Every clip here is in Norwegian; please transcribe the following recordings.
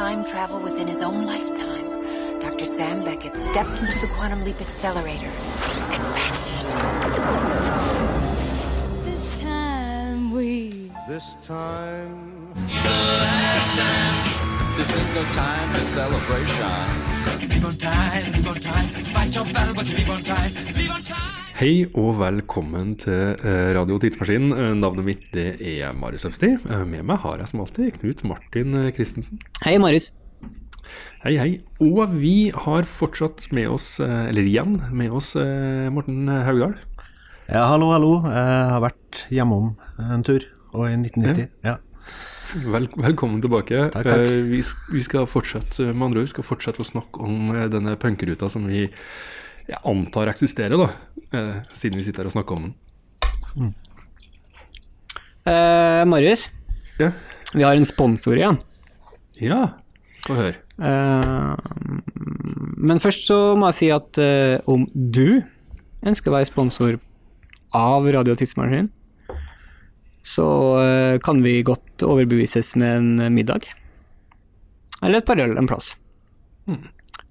time travel within his own lifetime, Dr. Sam Beckett stepped into the Quantum Leap Accelerator and vanished. This time we This time, This is no time for celebration. Live on time, live on time. Fight your battle, but live on time. Live on time. Hei og velkommen til eh, Radio Tidsmaskinen. Eh, Navnet mitt det er Marius Øfsti. Eh, Med meg har jeg som alltid Knut Martin Christensen. Hei, Marius. Hei, hei. Og vi har fortsatt med oss, eller igjen med oss, Morten Haugdal. Ja, hallo, hallo. Jeg har vært hjemom en tur, og i 1990. Ja. Vel, velkommen tilbake. Takk, takk. Vi, vi skal fortsette med andre ord, vi skal fortsette å snakke om denne punkeruta som vi jeg antar eksisterer, da. eh, Siden vi sitter her og snakker om den. Eh, Marius, Ja, vi har en sponsor igjen. ja. få høre. Eh, men først så må jeg si at eh, om du ønsker å være sponsor av Radio Tidsmaskin, så eh, kan vi godt overbevises med en middag. Eller et par øl en plass. Eh,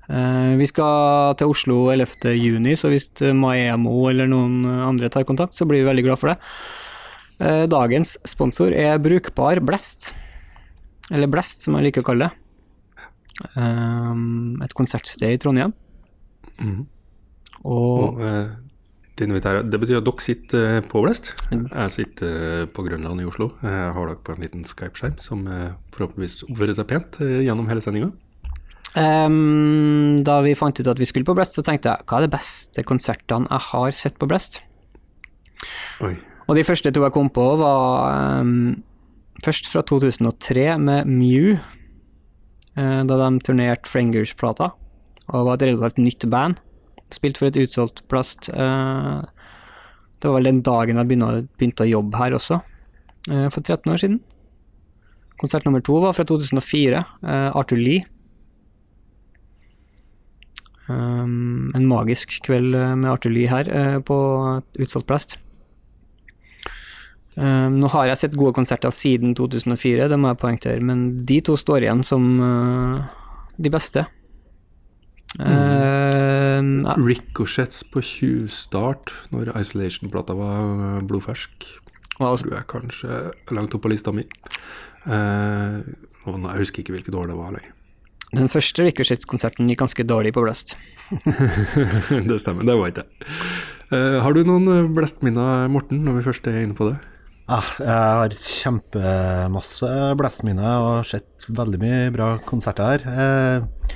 vi skal til Oslo 11. juni, så hvis Maemo eller noen andre tar kontakt, så blir vi veldig glad for det. Eh, Dagens sponsor er Brukbar Blest, eller Blest som jeg liker å kalle det. Um, et konsertsted i Trondheim. Og Og eh, det, betyr at dere sitter eh, på Blest. Jeg sitter eh, på Grønland i Oslo. Jeg har dere på en liten Skype-skjerm som eh, forhåpentligvis oppfører seg pent eh, gjennom hele sendinga. Um, da vi fant ut at vi skulle på Blest, så tenkte jeg hva er de beste konsertene jeg har sett på Blest? Oi. Og de første to jeg kom på, var um, først fra 2003 med Mew, uh, da de turnerte Frangers-plata, og var et relativt nytt band. Spilt for et utsolgt plast. Uh, det var vel den dagen jeg begynte, å jobbe her også, uh, for 13 år siden. Konsert nummer to var fra 2004, eh, Arthur Lee. Um, en magisk kveld eh, med Arthur Lie her uh, på utsolgt plast. Um, nå har jeg sett gode konserter siden 2004, det må jeg poengtere, men de to står igjen som uh, de beste. Um, ja, Ricochets på tjuvstart når Isolation-plata var blodfersk. Wow. Tror jeg kanskje langt opp på lista mi. Uh, og jeg husker ikke hvilket år det var lenger. Den første Ricochets-konserten gikk ganske dårlig på Blast. det stemmer, det var ikke det. Uh, har du noen eh, blestminner, Morten, når vi først er inne på det? Ah, jeg har kjempemasse blestminner og har sett veldig mye bra konserter her. Uh,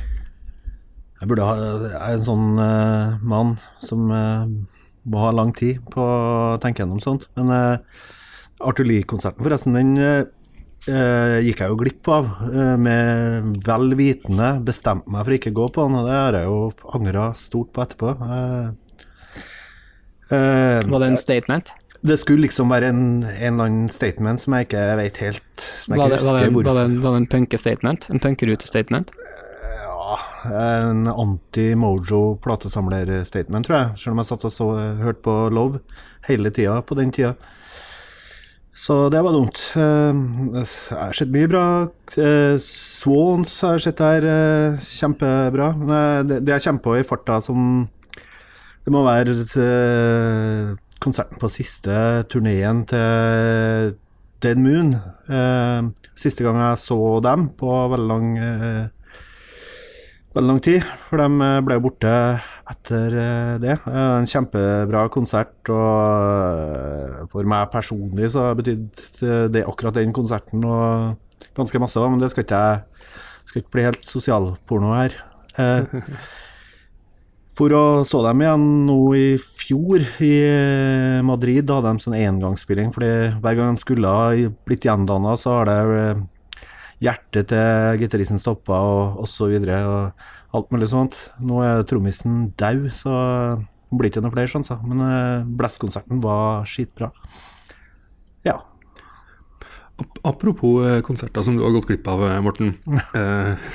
Jeg burde ha Jeg er en sånn uh, mann som må ha lang tid på å tenke gjennom sånt. Men uh, Arthur Lie-konserten, forresten, den eh, gikk jeg jo glipp av. eh, med vel vitende bestemte meg for ikke å gå på den, og det har jeg jo angra stort på etterpå. Eh, eh, Var det en statement? det skulle liksom være en, en eller annen statement som jeg ikke vet helt Som jeg Var det, ikke husker var det, hvorfor. var det en punkestatement? En punkerute-statement? Ja, en anti-mojo-platesamler-statement, tror jeg. Selv om jeg satt og så, hørte på Love hele tida på den tida. Så det var dumt. Jeg har sett mye bra. Eh, Swans har jeg sett eh, Kjempebra. Men eh, det, jeg kommer på i farta som Det må være eh, konserten på siste turneen til Dead Moon. Siste gang jeg så dem på veldig lang eh, veldig lang tid, for de eh, ble borte etter eh, det. Eh, En kjempebra konsert, og for meg personlig så betydde det akkurat den konserten og ganske masse, men det skal ikke jeg skal ikke bli helt sosialporno her. For å så dem igjen nå i fjor i Madrid, da hadde de sånn engangsspilling, fordi hver gang de skulle ha blitt gjendanna, så har det hjertet til gitaristen stoppa, og, og så videre, og alt mulig sånt. Nå er trommisen dau, så det blir ikke noen flere sjanser. Men eh, Blast-konserten var skitbra. Ja. Ap- Apropos eh, konserter som du har gått glipp av, eh, Morten. Eh,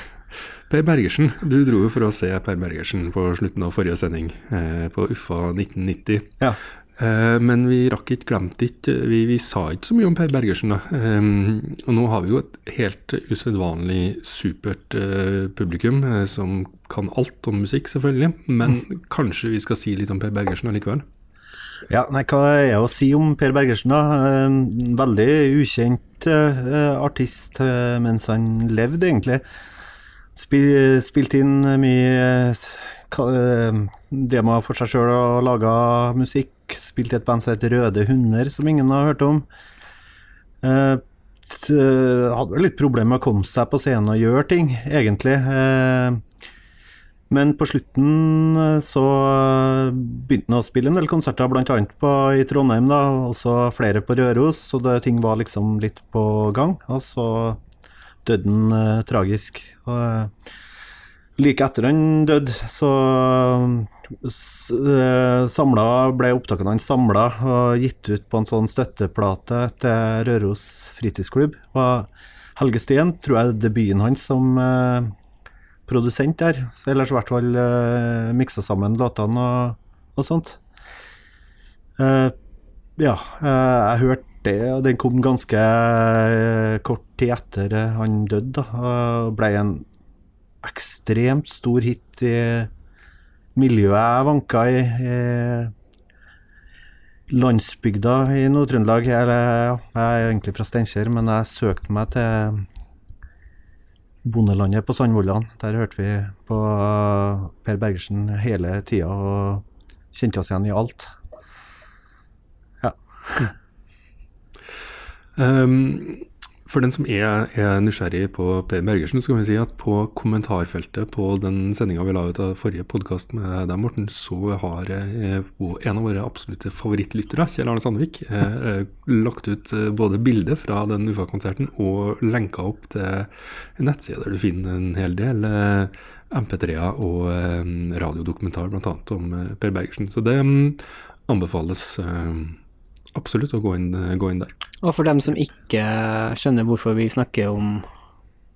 Per Bergersen, du dro jo for å se Per Bergersen på slutten av forrige sending, eh, på Uffa 1990. Ja. Eh, men vi rakk ikke, glemte ikke vi, vi sa ikke så mye om Per Bergersen. da. Um, og nå har vi jo et helt usedvanlig supert eh, publikum eh, som kan alt om musikk, selvfølgelig. Men kanskje vi skal si litt om Per Bergersen allikevel? Ja, nei, hva er det å si om Per Bergersen, da? Eh, Veldig ukjent eh, artist eh, mens han levde, egentlig. Spil, spilte inn mye eh, eh, demoer for seg sjøl og laga musikk. Spilte i et band som heter Røde Hunder, som ingen har hørt om. Eh, hadde vel litt problemer med å komme seg på scenen og gjøre ting, egentlig. Eh, men på slutten eh, så eh, begynte han å spille en del konserter, på, i Trondheim, da, og så flere på Røros, så det, ting var liksom litt på gang. Og så døde han eh, tragisk. Og, eh, like etter han døde, så eh, samla, ble opptakene hans samla og gitt ut på en sånn støtteplate til Røros fritidsklubb. Og Helge Steen tror jeg er debuten hans som eh, produsent der. Ellers i hvert fall eh, miksa sammen låtene og, og sånt. Eh, ja, eh, jeg hørte det, og den kom ganske eh, kort tid etter han døde, da. Og ble en ekstremt stor hit i miljøet jeg vanka i. i landsbygda i Nord-Trøndelag. Jeg er egentlig fra Steinkjer, men jeg søkte meg til bondelandet på Sandvollan. Der hørte vi på Per Bergersen hele tida og kjente oss igjen i alt. Um, for den som er, er nysgjerrig på Per Bergersen, så kan vi si at på kommentarfeltet på den sendinga vi la ut av forrige podkast med deg, Morten, så har eh, en av våre absolutte favorittlyttere, Kjell Arne Sandvik, eh, eh, lagt ut både bilde fra den UFA-konserten og lenka opp til en nettside der du finner en hel del eh, MP3-er og eh, radiodokumentar bl.a. om Per Bergersen. Så det mm, anbefales eh, absolutt å gå inn, gå inn der. Og for dem som ikke skjønner hvorfor vi snakker om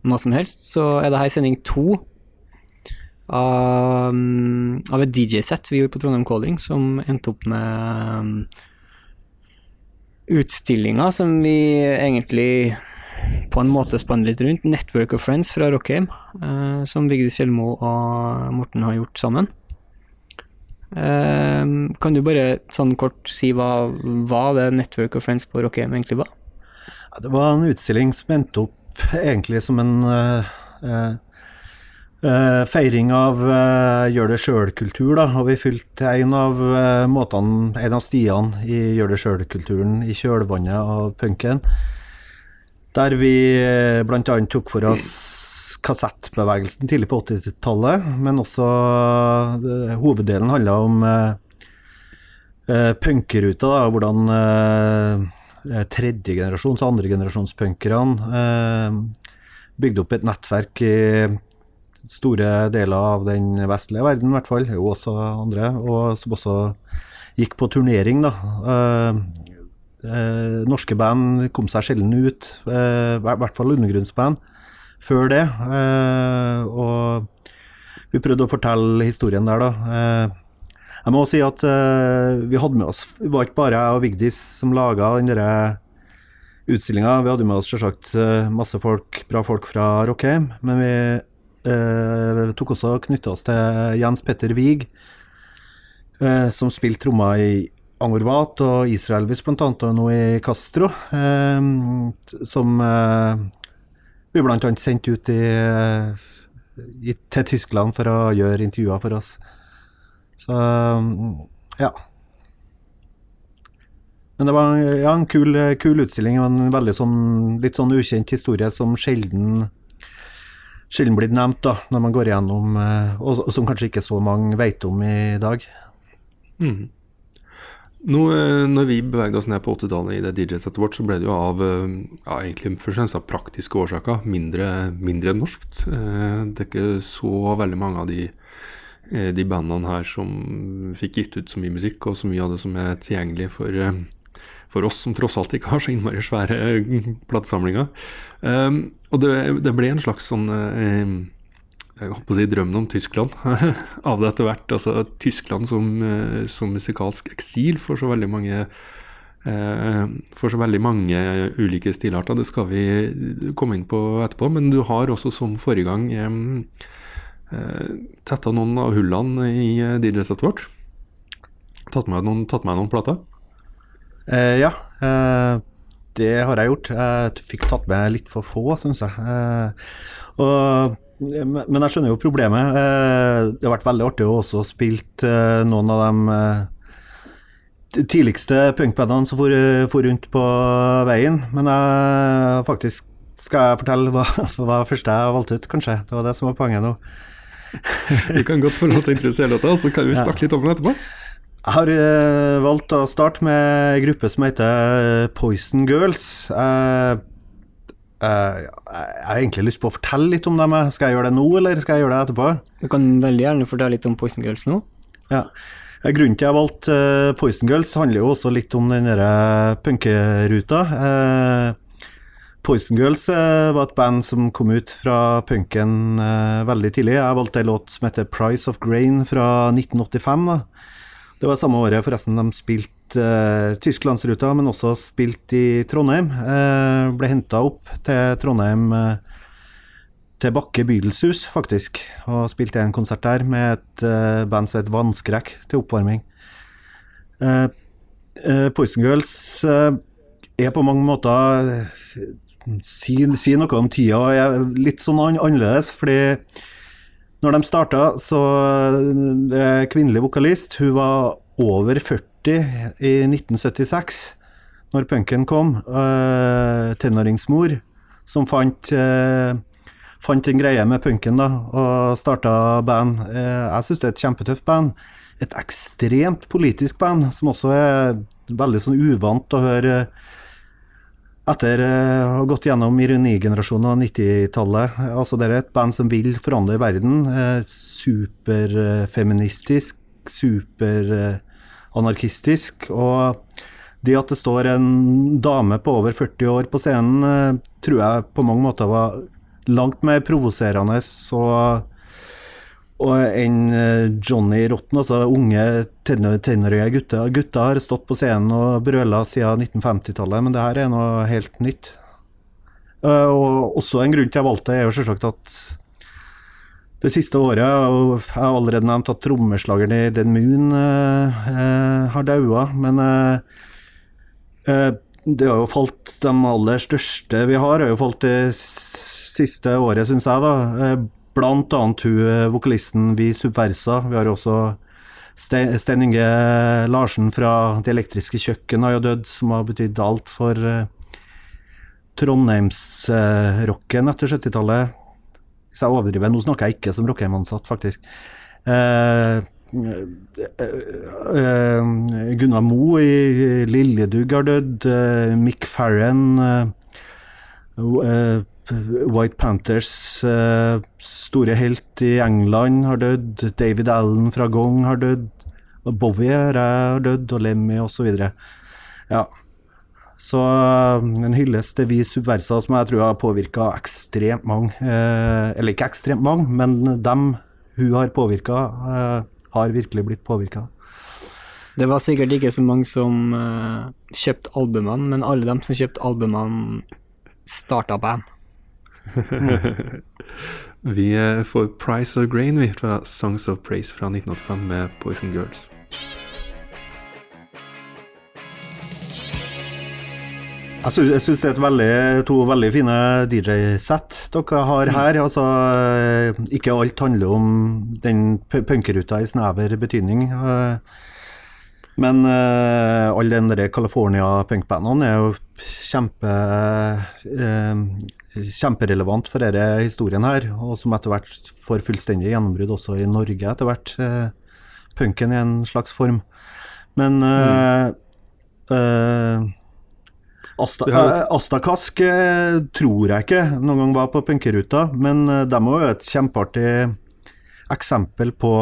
noe som helst, så er det her sending to av, av et DJ-sett vi gjorde på Trondheim Calling, som endte opp med um, utstillinga som vi egentlig på en måte spanner litt rundt. Network of Friends fra Rockheim, eh, som Vigdis Kjellmo og Morten har gjort sammen. Eh, kan du bare sånn kort si hva, hva det Network of Friends på Rockheim egentlig var? Ja, det var en utstilling som endte opp egentlig som en uh, uh, feiring av gjør det sjøl-kultur, da. Og vi fylte en av måtene, en av stiene i gjør det sjøl-kulturen i kjølvannet av punken. Der vi bl.a. tok for oss kassettbevegelsen tidlig på 80-tallet, men også uh, hoveddelen handla om uh, eh, punkeruta, da, hvordan uh, eh, tredjegenerasjons- og andregenerasjonspunkerne eh, bygde opp et nettverk i store deler av den vestlige verden, i hvert fall, jo også andre, og som også gikk på turnering, da. Eh, eh, norske band kom seg sjelden ut, eh, i hvert fall undergrunnsband, før det. Eh, og vi prøvde å fortelle historien der, da. Eh, jeg må også si at eh, vi hadde med oss Det var ikke bare jeg og Vigdis som laga den utstillinga. Vi hadde med oss selvsagt masse folk, bra folk fra Rockheim, men vi eh, tok også og knytta oss til Jens Petter Wiig, eh, som spilte trommer i Angorvat og Israelvis blant annet, og nå i Castro, som vi blant annet sendt ut i, eh, i, til Tyskland for å gjøre intervjuer for oss. Så mm, ja. Men det var ja, en kul, kul utstilling og en veldig sånn, litt sånn ukjent historie som sjelden sjelden blir nevnt da, når man går igjennom, eh, og, og som kanskje ikke så mange vet om i dag. Mm. Nå, eh, når vi bevegde oss ned på 80-tallet i det DJ-settet vårt, så ble det jo av eh, ja, egentlig først og fremst av praktiske årsaker mindre, mindre norskt. Eh, Det er ikke så veldig mange av de, de bandene her som fikk gitt ut så mye musikk, og så mye av det som er tilgjengelig for, for oss som tross alt ikke har så innmari svære platesamlinger. Og det, det ble en slags sånn jeg holdt på å si drømmen om Tyskland av det etter hvert. Altså Tyskland som, eh, som musikalsk eksil for så veldig mange eh, for så veldig mange ulike stilarter. Det skal vi komme inn på etterpå. Men du har også som forrige gang eh, tetta noen av hullene i DJ-settet vårt. Tatt med noen, tatt med noen plater. Eh, ja, eh, det har jeg gjort. Jeg fikk tatt med litt for få, syns jeg. Eh, og, men jeg skjønner jo problemet. Eh, det har vært veldig artig å også spilt eh, noen av de eh, tidligste punkbandene som for, for rundt på veien. Men jeg faktisk skal jeg fortelle hva hva første jeg valgte ut, kanskje. Det var det som var poenget nå. Vi kan godt få lov til å introdusere dette, så kan vi snakke litt om det etterpå. Jeg har valgt å starte med en gruppe som heter Poison Girls. Eh, eh, jeg har egentlig lyst på å fortelle litt om dem. Skal jeg gjøre det nå, eller skal jeg gjøre det etterpå? Du kan veldig gjerne fortelle litt om Poison Girls nå. Ja. Eh, Grunnen til jeg valgte uh, Poison Girls, handler jo også litt om den derre punkeruta. Uh, Poison Girls var et band som kom ut fra punken veldig tidlig. Jeg valgte en låt som heter Price of Grain fra 1985. da. Det var samme året forresten de spilte eh, Tysklandsruta, men også spilt i Trondheim. Uh, ble henta opp til Trondheim uh, til Bakke Bydelshus, faktisk, og spilte en konsert der med et uh, band som het Vannskrekk til oppvarming. Uh, uh, Poison Girls uh, er på mange måter si, si noe om tida og er litt sånn annerledes, fordi når de starta, så er kvinnelig vokalist, hun var over 40 i 1976, når punken kom. Øh, tenåringsmor som fant, øh, fant en greie med punken da, og starta band. Eh, jeg syns det er et kjempetøft band. Et ekstremt politisk band, som også er veldig sånn uvant å høre etter å ha gått gjennom ironigenerasjonen av 90-tallet. Altså, det er et band som vil forandre verden. Superfeministisk, Superfeministisk, superanarkistisk. Og det at det står en dame på over 40 år på scenen, eh, tror jeg på mange måter var langt mer provoserende og, og enn eh, Johnny Rotten. Altså unge tenårige gutter. Gutter har stått på scenen og brøla siden 1950-tallet, men det her er noe helt nytt. Eh, Og også en grunn til jeg valgte det, er jo selvsagt at det siste året og Jeg har allerede nevnt at trommeslageren i Den Moon eh, eh, har daua, men eh, eh, det har jo falt De aller største vi har, har jo falt det siste året, syns jeg, da. Eh, Blant annet hun vokalisten Vi Subversa. Vi har også Ste- Stein Inge Larsen fra Det elektriske kjøkken har jo dødd, som har betydd alt for Trondheimsrocken etter 70-tallet. Hvis jeg overdriver, nå snakker jeg ikke som Rockheim-ansatt, faktisk. Eh, eh, Gunnar Mo i Liljedugg har dødd. eh, Mick Farren eh, eh, White Panthers eh, store helt i England har dødd. David Allen fra Gong har dødd. Bowie har dødd, og Lemmy osv. Ja. Så eh, en hyllest til Vi Subversa, som jeg tror har påvirka ekstremt mange. Eh, eller ikke ekstremt mange, men dem hun har påvirka, eh, har virkelig blitt påvirka. Det var sikkert ikke så mange som eh, kjøpte albumene, men alle dem som kjøpte albumene, starta band. Vi eh, får Price of Grain vi, fra Songs of Praise fra 1985 med Poison Girls. Jeg syns, jeg syns det er et veldig, to veldig fine DJ-sett dere har her. Altså, eh, ikke alt handler om den punkeruta i snever betydning. eh, Men uh, alle de der California-punkbandene er jo kjempe uh, kjemperelevant for denne historien her, og som etter hvert får fullstendig gjennombrudd også i Norge etter hvert. Uh, punken i en slags form. Men eh, eh, Asta, eh, Astakask eh, tror jeg ikke noen gang var på punkeruta, men eh, de er jo et kjempeartig eksempel på,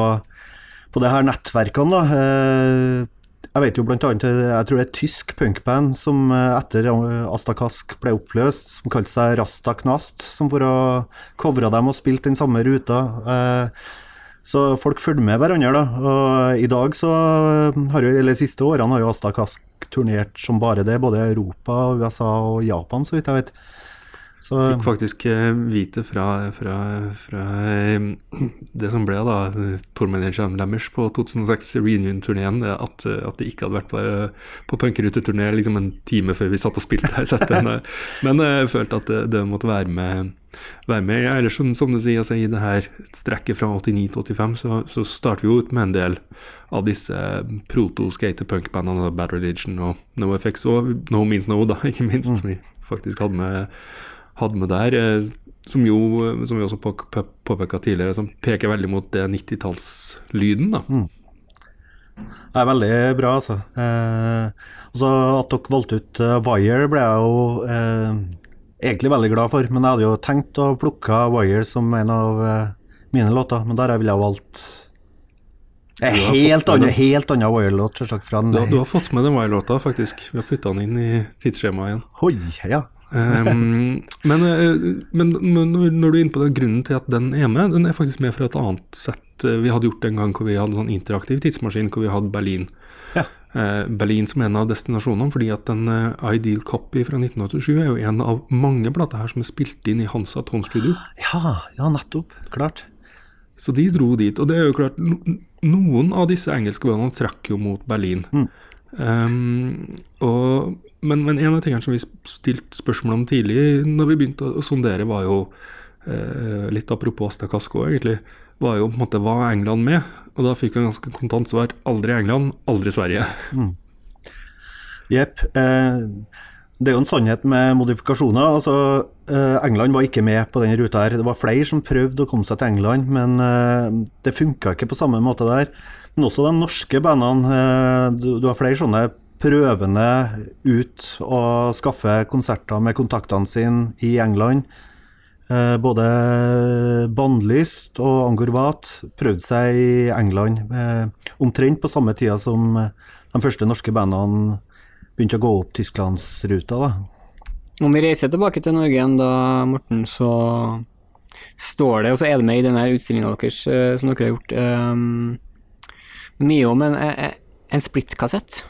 på det her nettverkene. da. Jeg vet jo blant annet Jeg tror det er et tysk punkband som etter Astakask ble oppløst, som kalte seg Rasta Knast, som for å covra dem og spilte den samme ruta. Så folk følger med hverandre, da. Og i dag så har jo, eller de siste årene har jo Asta Kask turnert som bare det, både Europa, USA og Japan, så vidt jeg vet. Så Fikk faktisk eh, vite fra, fra, fra eh, det som ble da tourmanageren deres på 2006 reunion-turneen, eh, at, at de ikke hadde vært på, på punkeruteturné liksom en time før vi satt og spilte her. Men, jeg følte at det, det måtte være med. Være med. Ellers, som, som du sier, altså, i det her strekket fra 89 til 85, så, så starter vi jo ut med en del av disse proto-skater-punk-bandene, Bad Religion og NoFX, og No Means No, da, ikke minst, som vi faktisk hadde med, hadde med der. eh, Som jo, som vi også på- på- påpeka tidligere, som peker veldig mot det 90-tallslyden, da. Det er veldig bra, altså. Eh, altså At dere valgte ut uh, Wire, ble jeg jo eh, egentlig veldig glad for. Men jeg hadde jo tenkt å plukke Wire som en av eh, mine låter, men der ville jeg valgt en er helt annen, helt annen Wire-låt, selvsagt. Fra Du, du har fått med den Wire-låta, faktisk. Vi har putta den inn i tidsskjemaet igjen. Hoi, ja. um, men, eh, men når du er inne på den grunnen til at den er med, den er faktisk med fra et annet sett eh, vi hadde gjort en gang hvor vi hadde en sånn interaktiv tidsmaskin hvor vi hadde Berlin. Ja. Uh, Berlin som en av destinasjonene, fordi at den uh, Ideal Copy fra 1987 er jo en av mange plater her som er spilt inn i Hansa Tonstudio. ja, ja, nettopp. Klart. Så de dro dit. Og det er jo klart, noen av disse engelske bandene trakk jo mot Berlin. Ehm, og, men, men en av tingene som vi stilte spørsmål om tidlig når vi begynte å, sondere, var jo eh, litt apropos Asta Kasko, egentlig, var jo på en måte hva er England med? Og da fikk jeg ganske kontant svar aldri England, aldri Sverige. Jepp. Eh, det er jo en sannhet med modifikasjoner. Altså, eh, England var ikke med på den ruta her. Det var flere som prøvde å komme seg til England, men eh, det funka ikke på samme måte der. Men også de norske bandene. Eh, du, har flere sånne prøvende ut og skaffe konserter med kontaktene sine i England. Både Bandlyst og Angorvat prøvde seg i England omtrent på samme tida som de første norske bandene begynte å gå opp Tysklandsruta. da. Om vi reiser tilbake til Norge igjen da, Morten, så står det, og så er det med i denne utstillinga deres eh, som dere har gjort, um, mye om en, en, en splittkassett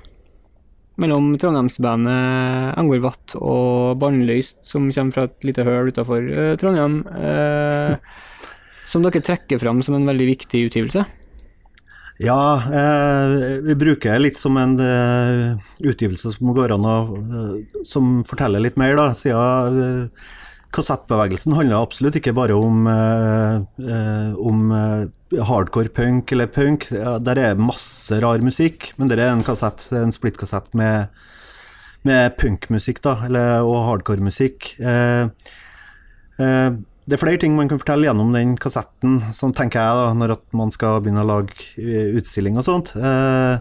mellom Trondheimsbandet Angor Watt og Bannlyst, som kommer fra et lite høl utafor Trondheim, eh, som dere trekker fram som en veldig viktig utgivelse. Ja, eh, vi bruker litt som en uh, utgivelse som går an å uh, Som forteller litt mer, da. Siden uh, kassettbevegelsen handler absolutt ikke bare om, om hardcore punk eller punk. Der er masse rar musikk, men det er en kassett, en splittkassett med, med punkmusikk, da, eller, og hardcore-musikk. Eh, det er flere ting man kan fortelle gjennom den kassetten, sånn tenker jeg da, når man skal begynne å lage eh, utstilling og sånt. Eh,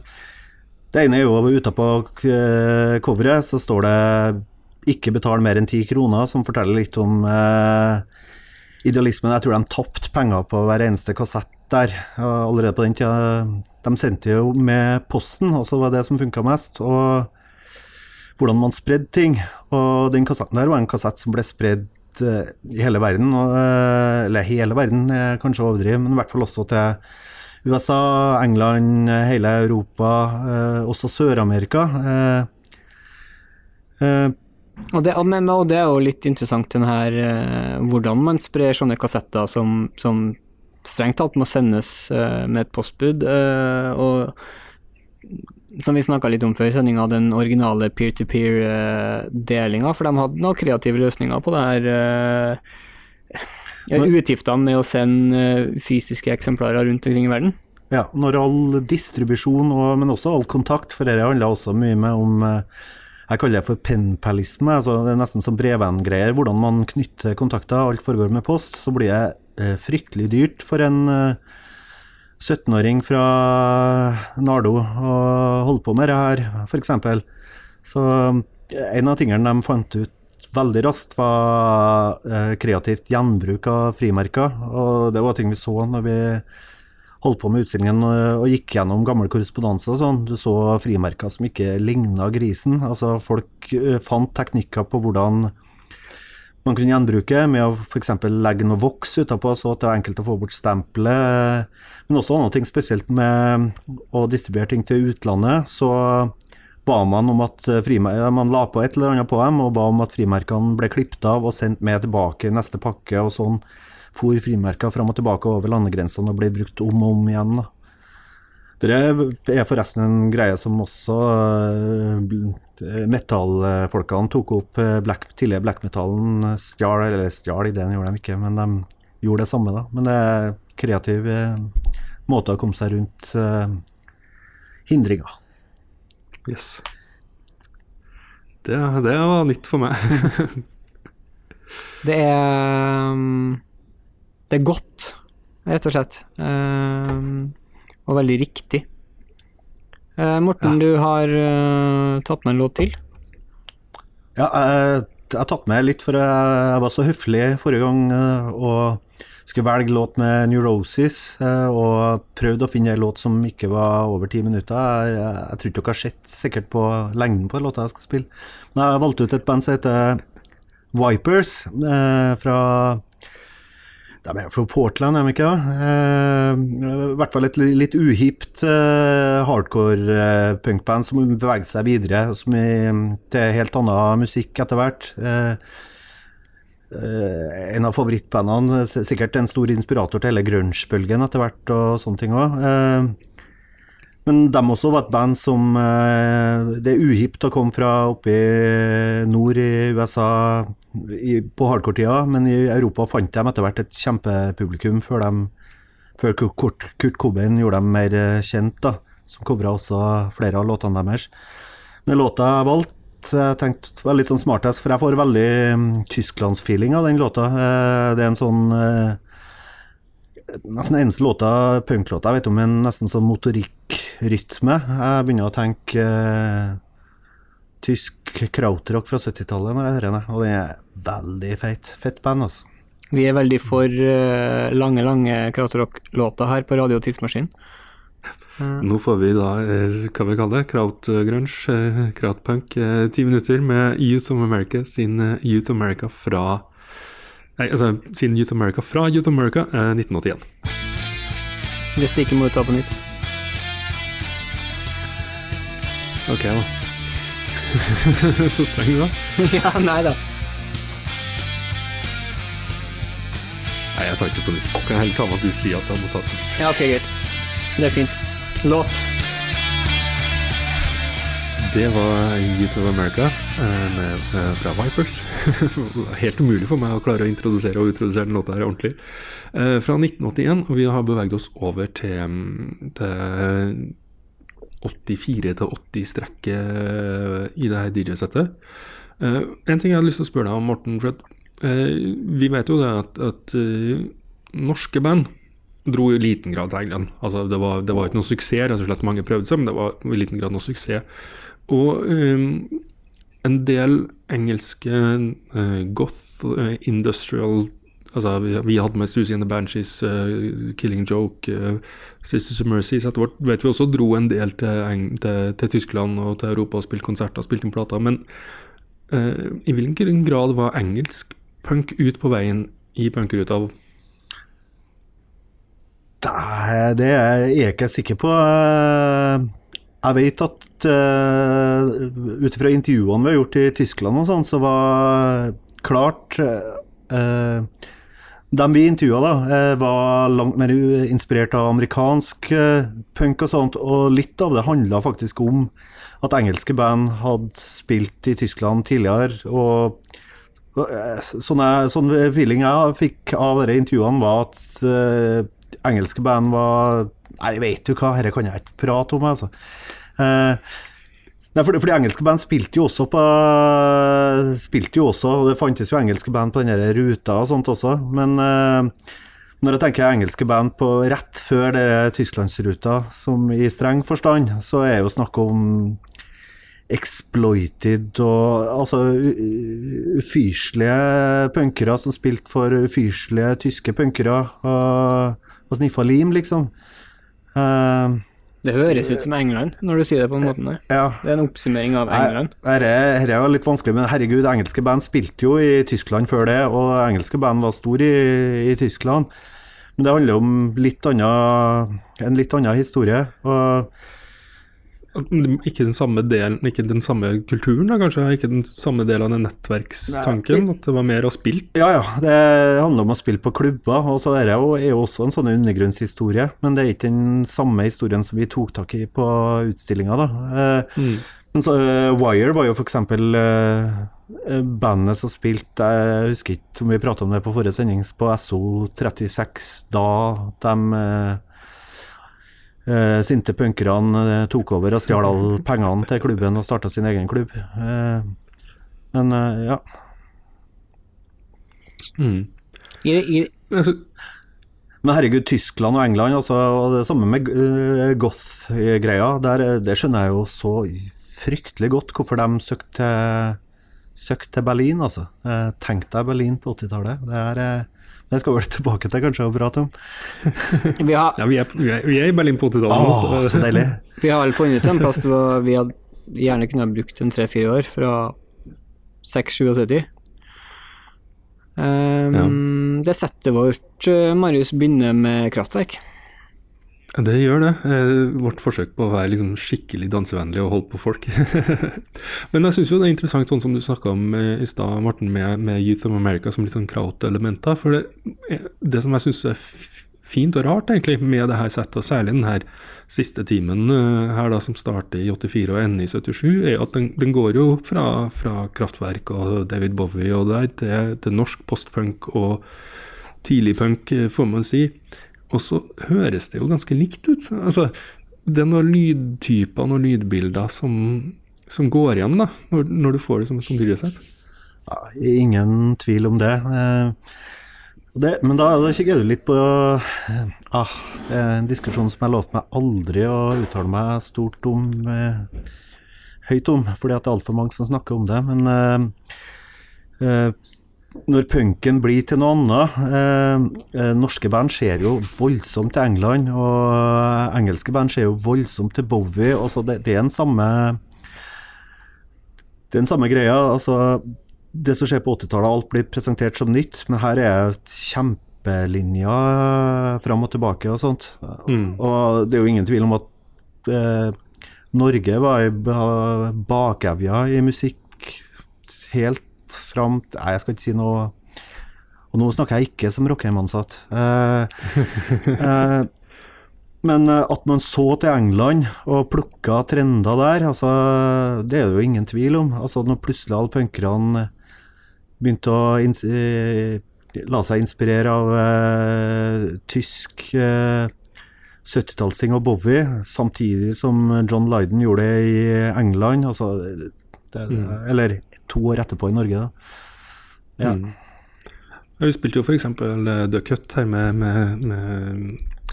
det ene er jo ute på eh, coveret, så står det 'ikke betal mer enn ti kroner', som forteller litt om idealismen. Jeg tror de tapte penger på hver eneste kassett der allerede på den tida. De sendte jo med posten, og så var det som funka mest. Og hvordan man spredde ting. Og den kassetten der var en kassett som ble spredd eh, i hele verden. Eh, eller hele verden, er kanskje å overdrive, men i hvert fall også til USA, England, eh, hele Europa, eh, også Sør-Amerika. Eh, eh, Og det, og det er jo litt interessant, den her, eh, hvordan man sprer sånne kassetter som, som strengt tatt må sendes eh, med et postbud. eh, og som vi snakka litt om før sendinga, den originale peer-to-peer-delinga, for de hadde noen kreative løsninger på det her. eh, ja, utgiftene med å sende eh, fysiske eksemplarer rundt omkring i verden. Ja, når all distribusjon, og, men også all kontakt, for dette handler også mye med om eh, Jeg kaller det for penpalisme, altså det er nesten som brevvenngreier. Hvordan man knytter kontakter, alt foregår med post. Så blir det eh, fryktelig dyrt for en eh, 17-åring fra Nardo og holde på med det her, f.eks. Så eh, en av tingene de fant ut veldig raskt, var eh, kreativt gjenbruk av frimerker. Og det var ting vi så når vi holdt på med utstillingen og, og gikk gjennom gammel korrespondanse sånn. Du så frimerker som ikke ligna grisen. Altså, folk eh, fant teknikker på hvordan man kunne gjenbruke, med å f.eks. legge noe voks utapå, så at det var enkelt å få bort stempelet. Men også andre ting, spesielt med å distribuere ting til utlandet. Så ba man om at man la på et eller annet på dem, og ba om at frimerkene ble klippet av og sendt med tilbake i neste pakke, og sånn for frimerker fram og tilbake over landegrensene og ble brukt om og om igjen. da. Det er forresten en greie som også eh, metallfolkene tok opp. eh, Black, tidligere black metallen stjal, eller stjal ideen, gjorde de ikke, men de gjorde det samme, da. Men det er kreativ eh, måte å komme seg rundt eh, hindringer. Yes. Det, det var nytt for meg. Det er um, Det er godt, rett og slett. Um, og veldig riktig. Eh, Morten, du har eh, tatt med en låt til. Ja, jeg, jeg har tatt med litt, for jeg, var så høflig forrige gang eh, og skulle velge låt med Neurosis, eh, og prøvde å finne en låt som ikke var over ti minutter. Jeg, jeg, jeg tror ikke dere har sett sikkert på lengden på låta jeg skal spille. Men jeg valgte ut et band som heter Vipers, eh, fra de er fra Portland, er de ikke? Eh, I hvert fall et litt uhipt eh, hardcore eh, punkband som beveget seg videre som i, til helt annen musikk etter hvert. Eh, eh, en av favorittbandene, sikkert en stor inspirator til hele grunge-bølgen etter hvert, og sånne ting òg. Men de også var et band som eh, Det er uhipt å komme fra oppe i nord i USA på hardcore-tida, men i Europa fant de etter hvert et kjempepublikum før, de, før Kurt, Kurt Cobain gjorde dem mer eh, kjent, da, som covra også flere av låtene deres. Men låta jeg valgte, jeg tenkte var litt sånn smartest, for jeg får veldig mm, Tysklandsfeeling av den låta. Eh, det er en sånn Nesten eneste låta, punklåta jeg vet om, en nesten sånn motorikkrytme. Jeg begynner å tenke eh, tysk krautrock fra 70-tallet når jeg hører den, og den er veldig feit. Fett band, altså. Vi er veldig for eh, lange, lange krautrock-låter her på Radio Tidsmaskin. Nå får vi da, eh, hva vi kaller det, krautgrunge, eh, krautpunk, eh, ti minutter med Youth of America sin eh, Youth of America fra Nei, altså siden Youth America fra Youth America eh, 1981. Det stikker må du ta på nytt. Ok, da. Så streng du da. ja, nei da. Nei, jeg tar ikke på nytt. Kan jeg heller ta med at du sier at jeg må ta på nytt. Ja, ok, greit. Det er fint. Låt. Det var Youth of America eh, med, eh, fra Vipers. Helt umulig for meg å klare å introdusere og utrodusere den låta her ordentlig. Eh, fra 1981, og vi har beveget oss over til, mm, til 84 til 80-strekket i det her DJ-settet. En ting jeg hadde lyst til å spørre deg om, Morten. for Vi vet jo det at, at norske band dro i liten grad til England. Altså, det, var, det var ikke noe suksess, rett og slett. Mange prøvde seg, men det var i liten grad noe suksess. Og um, en del engelske uh, goth, uh, industrial Altså, vi, vi hadde med Susie and the Banshees, uh, Killing Joke, Sisters of Mercy. Etter hvert vet vi også dro en del til, til, til Tyskland og til Europa og spilte konserter, spilte inn plater. Men i hvilken grad var engelsk punk ut på veien i punkeruta? Det, det er jeg ikke sikker på. Eh, Jeg vet at uh, ut ifra intervjuene vi har gjort i Tyskland og sånn, så var klart uh, De vi intervjua, da, uh, var langt mer inspirert av amerikansk eh, punk og sånt, og litt av det handla faktisk om at engelske band hadde spilt i Tyskland tidligere, og eh, Sånn, sånn feeling jeg fikk av de intervjuene, var at eh, engelske band var Nei, vet du hva, dette kan jeg ikke prate om, altså. Eh, nei, for de engelske band spilte jo også på Spilte jo også, og det fantes jo engelske band på den ruta og sånt også, men eh, når jeg tenker engelske band på rett før dere tysklandsruta, som i streng forstand, så er jo snakk om exploited og altså ufyselige punkere som spilte for ufyselige tyske punkere og, og sniffa lim, liksom. Eh, Det høres ut som England, når du sier det på den måten der. ja. Det er en oppsummering av England. Dette er jo litt vanskelig, men herregud, engelske band spilte jo i Tyskland før det, og engelske band var store i, i Tyskland. Men det handler om litt annen, en litt annen historie. Og Ikke den samme delen, ikke den samme kulturen, da kanskje? Ikke den samme delen av den nettverkstanken? Nei, At det var mer å spille? ja, ja, det handler om å spille på klubber, og så er det jo, er jo også en sånn undergrunnshistorie. Men det er ikke den samme historien som vi tok tak i på utstillinga, da. Eh, Men så eh, Wire var jo for eksempel eh, bandet som spilte Jeg husker ikke om vi prata om det på forrige sending, på SO36, da de eh, eh, sinte punkerne eh, tok over og stjal alle pengene til klubben og starta sin egen klubb. Eh, men eh, ja. Mm. I, i, Altså, Men herregud, Tyskland og England, altså, og det samme med uh, goth-greia, eh, det skjønner jeg jo så fryktelig godt hvorfor de søkte til, søkte til Berlin, altså. Eh, Tenk deg Berlin på 80-tallet. Det, er, eh, det skal vi vel tilbake til kanskje å prate om. vi, har, ja, vi, er, vi, er, vi er i Berlin på 80-tallet. Åh, så deilig. vi har vel funnet en plass hvor vi hadde gjerne kunne ha brukt en tre-fire år, fra 6-77. Um, Det settet vårt, eh, Marius, begynner med kraftverk. Det gjør det. Eh, vårt forsøk på å være liksom skikkelig dansevennlig og holde på folk. Men jeg syns jo det er interessant, sånn som du snakka om eh, i stad, Morten, med, med Youth of America som litt sånn kraut-elementer. For det, eh, det som jeg syns er fint og rart egentlig med det her settet, og særlig den her siste timen her da som starter i 84 og ender i 77, er at den, den går jo fra, fra Kraftverk og David Bowie og der til, til norsk postpunk og tidligpunk, punk, får man si. Og så høres det jo ganske likt ut. Altså, det er noen lydtyper, noen lydbilder som, som går igjen da, når, når du får det som, som dyresett. Ja, ingen tvil om det. Eh, det men da det kikker du litt på eh, ah, Det er en diskusjon som jeg lovte meg aldri å uttale meg stort om, eh, høyt om, fordi at det er altfor mange som snakker om det. Men eh, eh, når punken blir til noe annet eh, eh, Norske band ser jo voldsomt til England, og engelske band ser jo voldsomt til Bowie. Altså det, det er den samme det er den samme greia. altså Det som skjer på 80-tallet, alt blir presentert som nytt, men her er kjempelinjer fram og tilbake og sånt. Mm. Og det er jo ingen tvil om at eh, Norge var i ba- bakevja i musikk helt fram Nei, jeg skal ikke si noe Og nå snakker jeg ikke som Rockheim-ansatt. Eh, eh, men eh, at man så til England og plukka trender der, altså, det er det jo ingen tvil om. Altså, når plutselig alle punkerne begynte å eh, la seg inspirere av eh, tysk eh, 70-tallsting og Bowie, samtidig som John Lydon gjorde det i England. Altså, det, Eller to år etterpå i Norge, da. Ja. Mm. Vi spilte jo f.eks. The Cut her med, med, med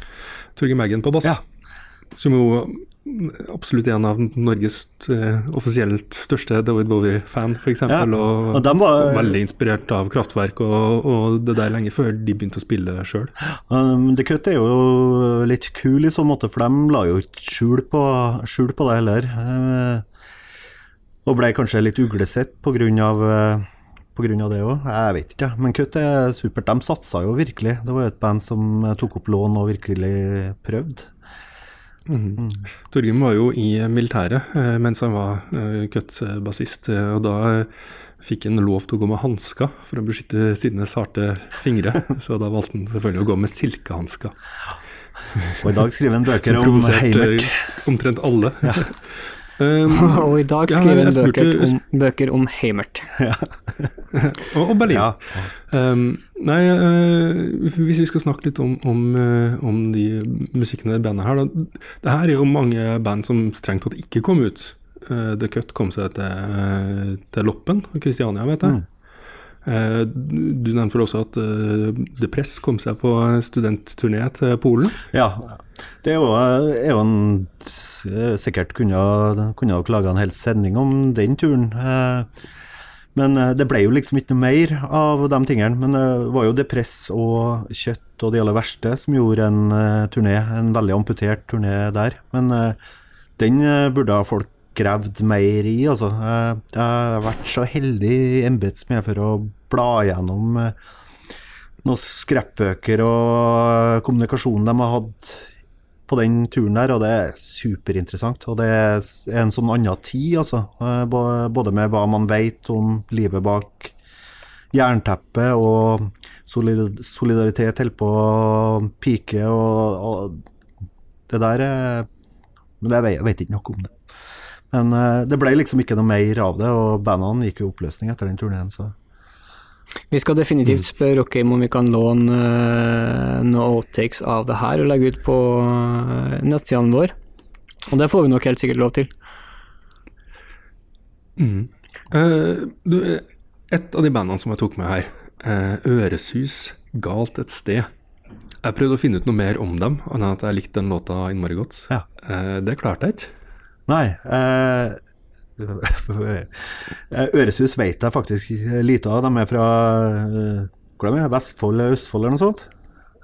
Torgeir Meggen på bass. Ja. Som jo absolutt er en av Norges eh, offisielt største David Bowie-fan, f.eks. Ja, Og, og var- veldig inspirert av Kraftverk og, og det der lenge før de begynte å spille sjøl. Um, The Cut er jo litt kul i så måte, for de la jo ikke skjul på, skjul på det heller. Eh, og ble kanskje litt uglesett av, eh, av det òg. Jeg vet ikke, men Kutt er supert. De satsa jo virkelig. Det var jo et band som eh, tok opp lån og virkelig prøvde. Mm. Torgrim var jo i militæret eh, mens han var cut-bassist, eh, og da fikk han lov til å gå med hansker for å beskytte sine sarte fingre. Så da valgte han selvfølgelig å gå med silkehansker. Og i dag skriver han bøker om Heimert. omtrent alle. um, Og i dag skriver han bøker om, bøker om Heimert. og, og Berlin. Ja. Um, nei, uh, hvis vi skal snakke litt om, om, uh, om de musikkene i bandet her, da. Det her er jo mange band som strengt tatt ikke kom ut. Uh, The Cut kom seg til, til Loppen og Kristiania, vet jeg. Eh, du nevnte vel også at uh, The Press kom seg på studentturné til Polen. Ja, det er jo, er jo en eh, Sikkert kunne ha- laga en hel sending om den turen. Eh, Men eh, det ble jo liksom ikke noe mer av de tingene. Men det var jo Depress og Kjøtt og De aller verste som gjorde en turné, en veldig amputert turné der. Men eh, den eh, burde folk gravd mer i, altså. Eh, jeg har vært så heldig i embetsmed for å bla gjennom eh, noen skreppbøker og kommunikasjonen de har hatt på den turen der, og det er superinteressant. Og det er en sånn annen tid, altså. Eh, Både med hva man vet om livet bak jernteppet, og solidaritet holder på å pike, og, det der er Men jeg vet, jeg ikke noe om det. Men eh, det ble liksom ikke noe mer av det, og bandene gikk jo i oppløsning etter den turneen, så Vi skal definitivt spørre dere om vi kan låne uh, noen outtakes av det her og legge ut på uh, nettsidene våre. Og det får vi nok helt sikkert lov til. Eh, du, eh, et av de bandene som jeg tok med her, uh, Øresus, Galt et sted. Jeg prøvde å finne ut noe mer om dem, annet enn at jeg likte den låta innmari godt. Ja. Uh, det klarte jeg ikke. Nei. Eh, eh, Øresus vet jeg faktisk lite av. De er fra eh, hvor de er, Vestfold eller Østfold eller noe sånt.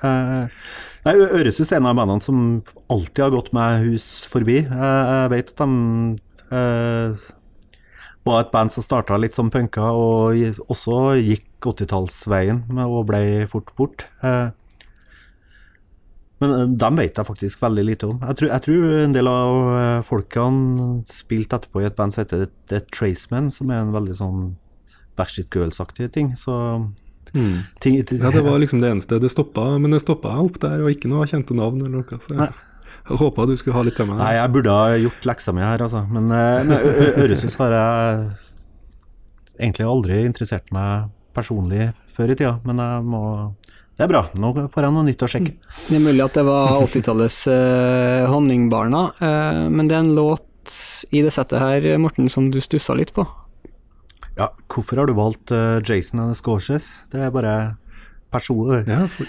Eh, nei, Øresus er en av bandene som alltid har gått meg hus forbi. Eh, jeg vet at de eh, var et band som starta litt som punker, og også gikk 80-tallsveien og ble fort bort. Eh, men eh, dem vet jeg faktisk veldig lite om. Jeg tror, jeg tror en del av eh, folkene spilte etterpå i et band som heter The Traceman, som er en veldig sånn Backstreet Girls-aktig ting. Så Mm. ting, Ja, det var liksom det eneste. Det stoppa, men det stoppa opp der, og ikke noe kjente navn eller noe. Så jeg, jeg håpa du skulle ha litt til meg. Nei, jeg burde ha gjort leksa mi her, altså. Men, eh, men har jeg egentlig aldri interessert meg personlig før i tida, men jeg må Det er bra. Nå får jeg noe nytt å sjekke. Det er mulig at det var 80-tallets eh, Honningbarna, eh, men det er en låt i det settet her, Morten, som du stussa litt på. Ja, hvorfor har du valgt eh, Jason and the Scorches? Det er bare personlig. Ja, for,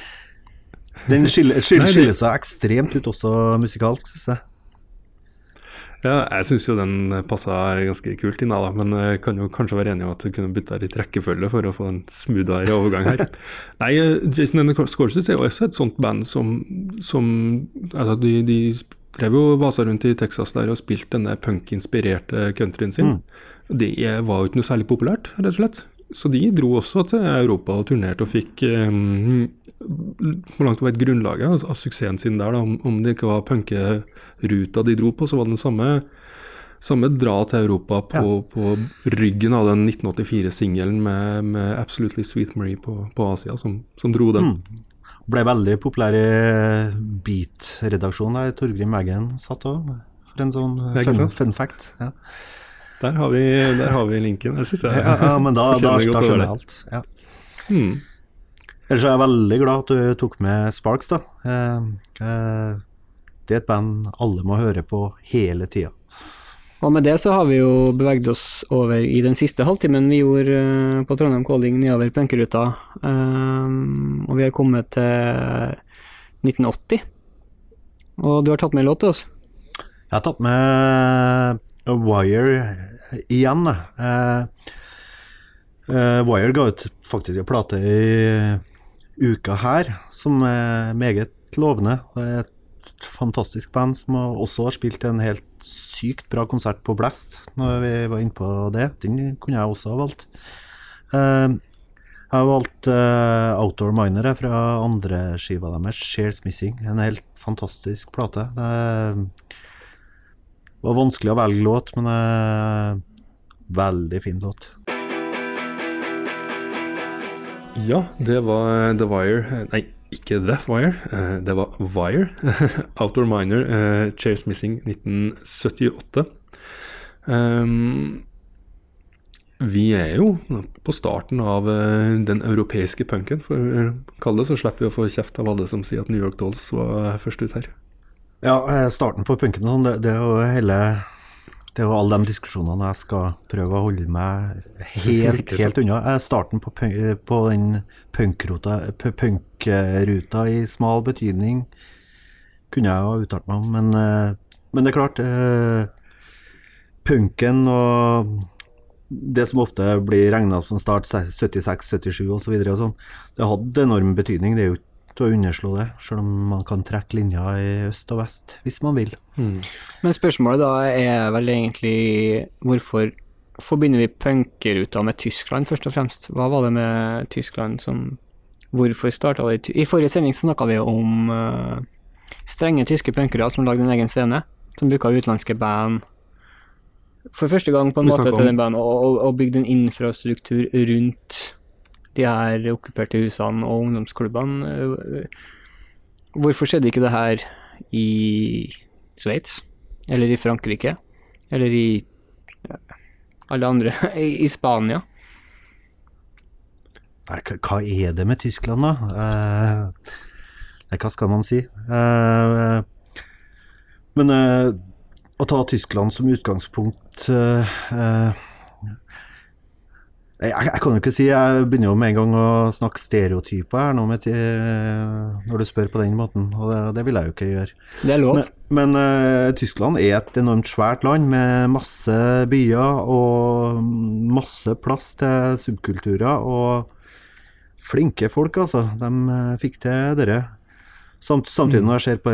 Den skiller, skiller, skiller seg ekstremt ut også musikalsk, synes jeg. Ja, jeg syns jo den passa ganske kult inn, da, men jeg kan jo kanskje være enig i at du kunne bytta litt rekkefølge for å få en smoothere overgang her. Nei, eh, Jason and the Scorches er jo også et sånt band som, som altså de, de drev jo vasa rundt i Texas der og spilte denne punk-inspirerte countryen sin. Det er- var jo ikke noe særlig populært, rett og slett. Så de dro også til Europa og turnerte og fikk um, hvor langt et grunnlaget av, av suksessen sin der. Da. Om, om det ikke var punkeruta de dro på, så var det den samme, samme dra til Europa på, på ryggen av den 1984-singelen med, med Absolutely Sweet Marie på, på Asia, som, som dro den. Ble veldig populær i Beat-redaksjonen der Torgrim Eggen satt òg, for en sånn fun, fun fact. Ja. Der, har vi, der har vi linken. Jeg synes jeg Ja, ja, men da, da, da skjønner jeg alt. Ja. Hmm. Ellers er jeg veldig glad at du tok med Sparks, da. Eh, eh, er et band alle må høre på hele tida. Og med det så har vi jo beveget oss over i den siste halvtimen vi gjorde eh, på Trondheim Calling nedover punkeruta. Um, og vi har kommet til 1980. Og du har tatt med en låt til oss. Jeg har tatt med Wire igjen. Eh, eh, Wire ga ut faktisk en plate i uka her, som er meget lovende. Det er fantastisk band som også har spilt en helt sykt bra konsert på Blast, når vi var inne på det. Den kunne jeg også ha valgt. Eh, jeg har valgt eh, Outdoor Miner fra andre skiva deres, Shares Missing. En helt fantastisk plate. Det var vanskelig å velge låt, men eh, veldig fin låt. Ja, det var The Wire Nei, ikke The Wire. eh, Det var Wire. Outdoor Miner, eh, Chairs Missing 1978. Um, vi er jo på starten av eh, den europeiske punken, for å kalle det, så slipper vi å få kjeft av alle som sier at New York Dolls var først ut her. Ja, starten på punken sånn, det, det er jo hele Det er jo alle de diskusjonene jeg skal prøve å holde meg helt, helt unna. Starten på, punk, på den punkruta, punk i smal betydning kunne jeg ha uttalt meg om, men, eh, men det er klart eh, Punken og det som ofte blir regna som start 76, 77 osv. og sånn, det hadde enorm betydning. Det er jo ikke til å underslå det, selv om man kan trekke linja i øst og vest hvis man vil. Men spørsmålet da er vel egentlig hvorfor forbinder vi punkeruta med Tyskland, først og fremst? Hva var det med Tyskland som Hvorfor starta det i forrige sending så snakka vi om uh, strenge tyske punkere som lagde en egen scene, som bruka utenlandske band for første gang på en måte til den banden, og, og, og bygde en infrastruktur rundt de her okkuperte husene og ungdomsklubbene. Eh, Hvorfor skjedde ikke det her i Sveits? Eller i Frankrike? Eller i alle andre I, Spania? Nei, hva er det med Tyskland, da? Eh, hva skal man si? Eh, men eh, å ta Tyskland som utgangspunkt eh, eh, jeg, jeg kan jo ikke si Jeg begynner jo med en gang å snakke stereotyper her nå med, når du spør på den måten, og det, det vil jeg jo ikke gjøre. Det er lov. Men, men uh, Tyskland er et enormt svært land med masse byer og masse plass til subkulturer og flinke folk, altså. De eh, fikk til dere. Samt, samtidig når jeg ser på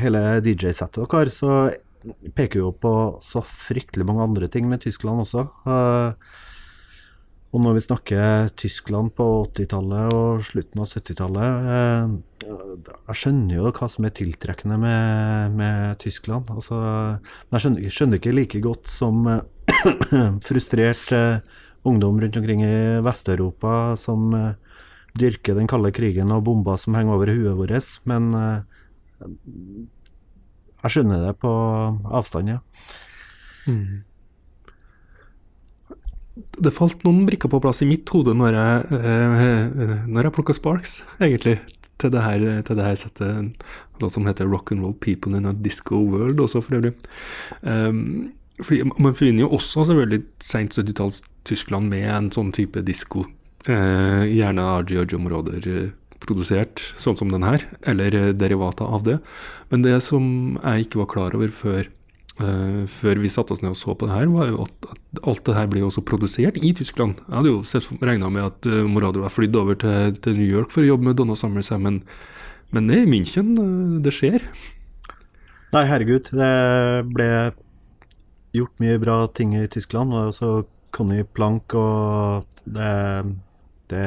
hele DJ-settet deres, så peker jo på så fryktelig mange andre ting med Tyskland også. Eh, og når vi snakker Tyskland på 80-tallet og slutten av 70-tallet eh, Jeg skjønner jo hva som er tiltrekkende med, med Tyskland. Altså, men jeg skjønner, skjønner ikke like godt som eh, frustrert eh, ungdom rundt omkring i Vest-Europa som dyrker den kalde krigen og bomber som henger over huet vårt. Men jeg skjønner det på avstand, ja. Det falt noen brikker på plass i mitt hode når jeg, eh, når jeg plukka Sparks, egentlig, til det her, til det her settet. En låt som heter 'Rock and Roll People in a Disco World', også for øvrig. Um, fordi Man forbinder jo også selvfølgelig seint 70-talls Tyskland med en sånn type disko. Eh, gjerne av Georgia-områder eh, produsert sånn som den her, eller eh, derivater av det. Men det som jeg ikke var klar over før Eh, før vi satte oss ned og så på det her, var jo at, alt det her ble jo også produsert i Tyskland. Jeg hadde jo regna med at uh, Morado var flydd over til, til New York for å jobbe med Donna Summers, men, men det er München eh, det skjer. Nei, herregud. Det ble gjort mye bra ting i Tyskland. Og også Conny Plank og det, det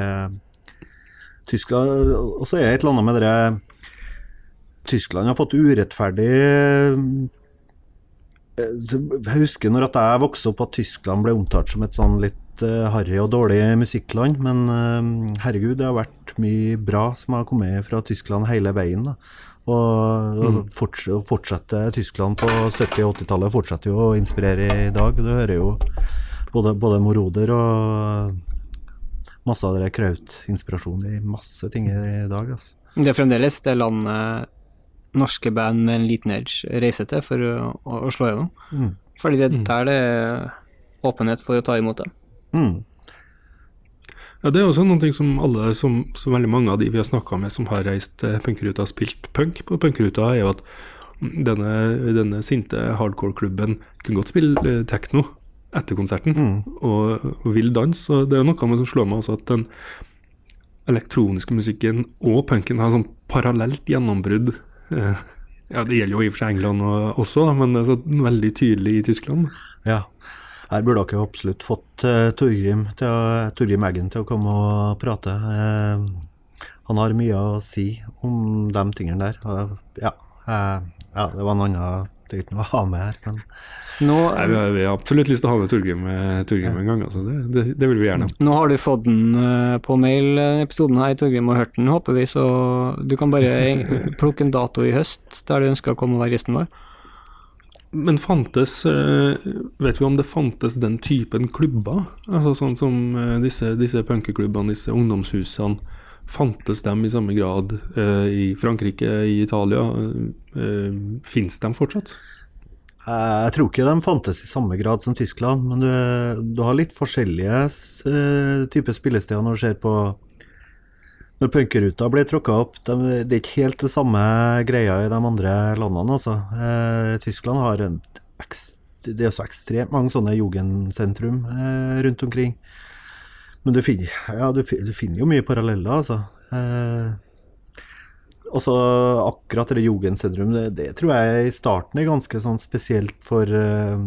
Tyskland Og så er det et eller annet med det Tyskland har fått urettferdig eh, Jeg husker når at jeg vokste opp at Tyskland ble omtalt som et sånn litt eh, harry og dårlig musikkland, men eh, herregud, det har vært mye bra som har kommet fra Tyskland hele veien. da. Og, og forts fortsette Tyskland på 70- og 80-tallet fortsetter jo å inspirere i dag. Du hører jo både, både Moroder og masse av det kraut-inspirasjon i masse ting i dag. Altså. Det er fremdeles det landet norske band med en liten edge reiser til for å, å, å slå gjennom. Mm. Fordi det er der det er åpenhet for å ta imot dem. Mm. Ja, Det er også noen ting som alle, som, som veldig mange av de vi har snakka med som har reist eh, punkruta og spilt punk på punkruta, er jo at denne, denne sinte hardcore-klubben kunne godt spille eh, tekno etter konserten, og, og vill dans. Og det er noe med som slår meg også at den elektroniske musikken og punken har sånn parallelt gjennombrudd. Ja, det gjelder jo i og for seg England også, men det er så veldig tydelig i Tyskland. Ja. Her burde dere absolutt fått uh, Torgrim, til å, Torgrim Eggen til å komme og prate. Uh, han har mye å si om de tingene der. Uh, ja, eh, ja, det var en annen Det uten å ha med her, men Nå, Nei, vi, har, vi har absolutt lyst til å ha med Torgrim, eh, Torgrim en gang. Altså. Det, det, det vil vi gjerne. nå har du fått den eh, på mail, eh, episoden her, Torgrim, og hørt den, håper vi, så du kan bare plukke en dato i høst der du ønsker å komme og være gjesten vår. Men fantes Vet vi om det fantes den typen klubber? Altså Sånn som disse, disse punkeklubbene, disse ungdomshusene. Fantes de i samme grad eh, i Frankrike, i Italia? Eh, Fins de fortsatt? Jeg tror ikke de fantes i samme grad som Tyskland, men du, du har litt forskjellige uh, typer spillesteder når du ser på Når punkeruta blir tråkka opp. De, det er ikke helt det samme greia i de andre landene, altså. Eh, Tyskland har en det er også ekstremt mange sånne jugendsentrum eh, rundt omkring. Men du finner, ja, du, du finner jo mye paralleller, altså. Eh, også akkurat det jugendsentrum, det, det tror jeg i starten er ganske sånn spesielt for, eh,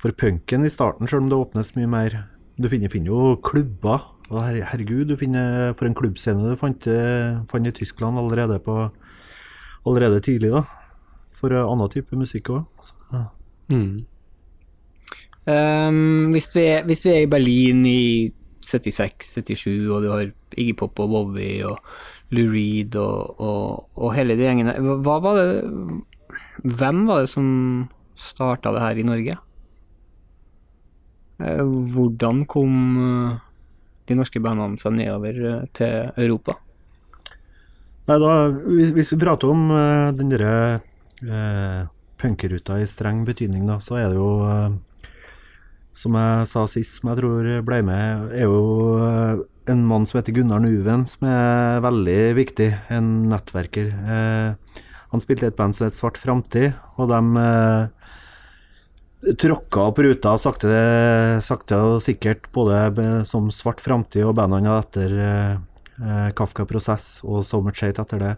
for punken i starten, selv om det åpnes mye mer. Du finner, finner jo klubber. Og her, herregud, du finner for en klubbscene du fant, eh, fant i Tyskland allerede, på, allerede tidlig, da. For eh, annen type musikk òg. Mm. Ehm, hvis, vi er, hvis vi er i Berlin i 76-77, og du har Iggy Pop og Bowie og Lou Reed og, og, og hele de gjengene, hva var det Hvem var det som starta det her i Norge? Eh, Hvordan kom eh, de norske bandene seg nedover eh, til Europa? Nei, da, hvis, hvis vi prater om eh, den derre uh, punkeruta i streng betydning, da, så er det jo eh, Som jeg sa sist, som jeg tror ble med, er jo eh, en mann som heter Gunnar Nuven, som er veldig viktig. En nettverker. Eh, han spilte et band som het Svart Framtid, og de eh, tråkka opp ruta sakte, sakte og sikkert, både som Svart Framtid og bandene etter eh, Kafka Prosess og So Much Hate etter det.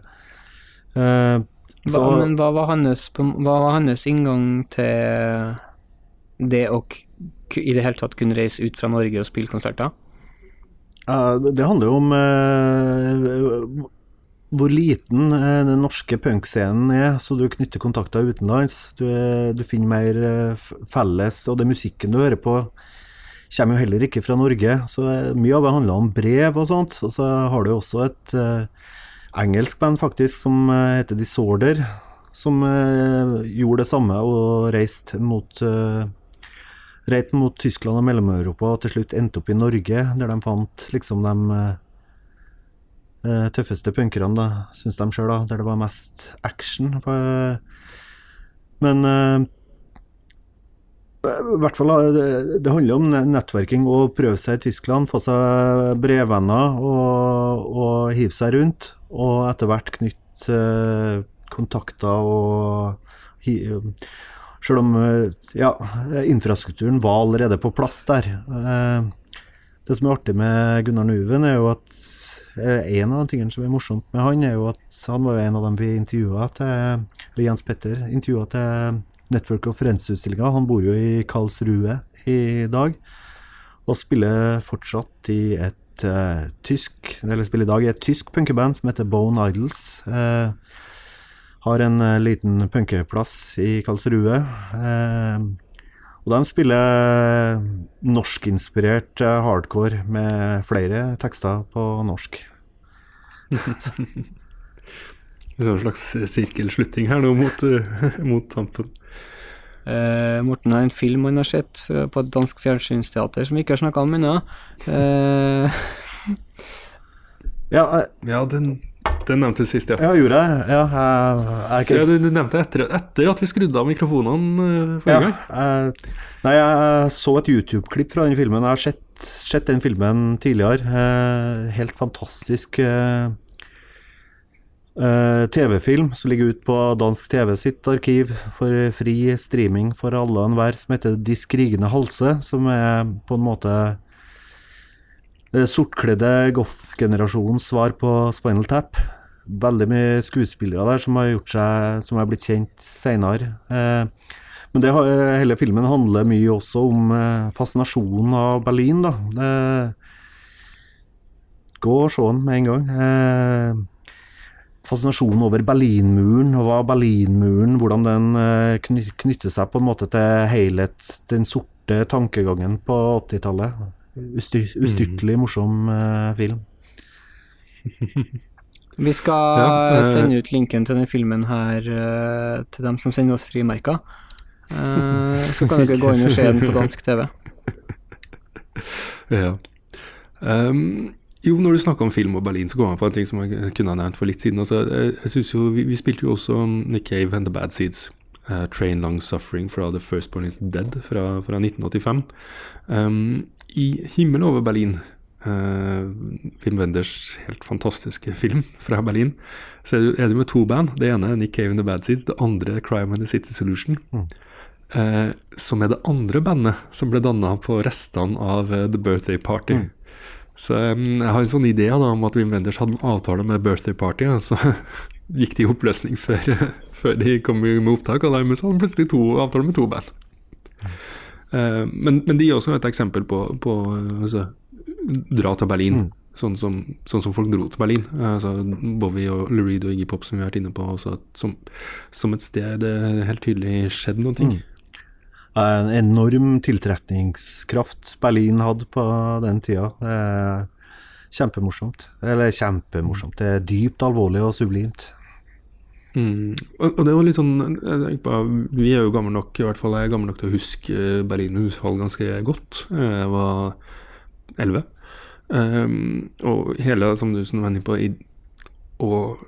Eh, Hva, men hva var, hans, hva var hans inngang til det å i det hele tatt kunne reise ut fra Norge og spille konserter? Uh, det handler jo om uh, hvor liten eh, den norske punkscenen er, så du knytter kontakter utenlands. Du, du finner mer eh, felles, og det musikken du hører på kommer jo heller ikke fra Norge. Så mye av det handler om brev og sånt. Og så har du også et uh, engelsk band faktisk som heter Disorder, som uh, gjorde det samme og reiste mot uh, Reit mot Tyskland og Mellom-Europa og til slutt endte opp i Norge, der de fant liksom de eh, eh, tøffeste punkerne, da, syns de sjøl, der det var mest action. For, men eh, hvert fall, det, det handler om nettverking og prøve seg i Tyskland, få seg brevvenner og, og hive seg rundt. Og etter hvert knytte eh, kontakter og Selv om eh, ja, infrastrukturen var allerede på plass der. Eh, Det som er artig med Gunnar Nuven, er jo at eh, en av de tingene som er morsomt med han, er jo at han var jo en av dem vi intervjua til Eller Jens Petter intervjua til Network of Friends-utstillinga. Han bor jo i Karlsrue i dag, og spiller fortsatt i et uh, tysk Eller spiller i dag i et tysk punkeband som heter Bone Idols. Eh, har en eh, liten punkeplass i Karlsrue. Eh, og de spiller norskinspirert eh, hardcore med flere tekster på norsk. Det er en slags sirkelslutting her nå mot, eh, mot tampen. Eh, Morten har en film han har sett fra- på et dansk fjernsynsteater som vi ikke har snakka om ennå. Eh, Ja, jeg, Ja, den, den nevnte du sist, ja. ja gjorde jeg? Ja, jeg, jeg, ikke- ja du, du nevnte etter, etter at vi skrudde av mikrofonene forrige Ja, gang. jeg, nei, jeg så et YouTube-klipp fra den filmen. Jeg har sett, sett den filmen tidligere. Eh, helt fantastisk eh, eh, TV-film som ligger ute på dansk TV sitt arkiv for fri streaming for alle og enhver, som heter De skrigende halse, som er på en måte eh, sortkledde goth-generasjonens svar på Spinal Tap. Veldig mye skuespillere der som har seg Som har blitt kjent seinere. Eh, men det, hele filmen handler mye også om eh, fascinasjonen av Berlin, da. Det, gå og se den med en gang. Eh, fascinasjonen over Berlinmuren, og hva Berlinmuren Hvordan den eh, knytter seg på en måte til helhet, den sorte tankegangen på 80-tallet. Usty ustyrtelig morsom uh, film. vi skal Ja, uh, sende ut linken til denne filmen her uh, til dem som sender oss frimerker. Uh, så kan dere gå inn og se den på dansk TV. Ja. Um, jo, når du snakker om film og Berlin, så kom jeg på en ting som jeg kunne ha nevnt for litt siden. Altså, jeg, jeg synes jo, vi, vi spilte jo også Nick Cave and The Bad Seeds. Uh, Train Long Suffering fra The First Born Is Dead fra, fra 1985. Ehm, I Himmel over Berlin, uh, Wim Wenders helt fantastiske film fra Berlin, så er det, jo med to band. Det ene er Nick Cave and The Bad Seeds, det andre er Crime and the City Solution. eh, som er det andre bandet som ble danna på restene av uh, The Birthday Party. Så um, jeg har en sånn idé da, om at Wim Wenders hadde en avtale med Birthday Party, og så gikk de i oppløsning før, før de kom med opptak, og dermed så hadde han plutselig to avtaler med to band. Eh, men, men de er også et eksempel på, på eh, altså, dra til Berlin, sånn, som, sånn som folk dro til Berlin. Eh, Altså, Bowie og Lurid og Iggy Pop, som vi har vært inne på, også, som, som et sted det helt tydelig skjedde noen ting. En enorm tiltrekningskraft Berlin hadde på den tida. Kjempemorsomt. Eller kjempemorsomt. Det er dypt alvorlig og sublimt. Mm. Og, og det var litt sånn jeg på, Vi er jo gamle nok, i hvert fall jeg er gammel nok til å huske Berlinmurens fall ganske godt. Eh, Jeg var elleve. Um, og hele, som du som var inne på i, Og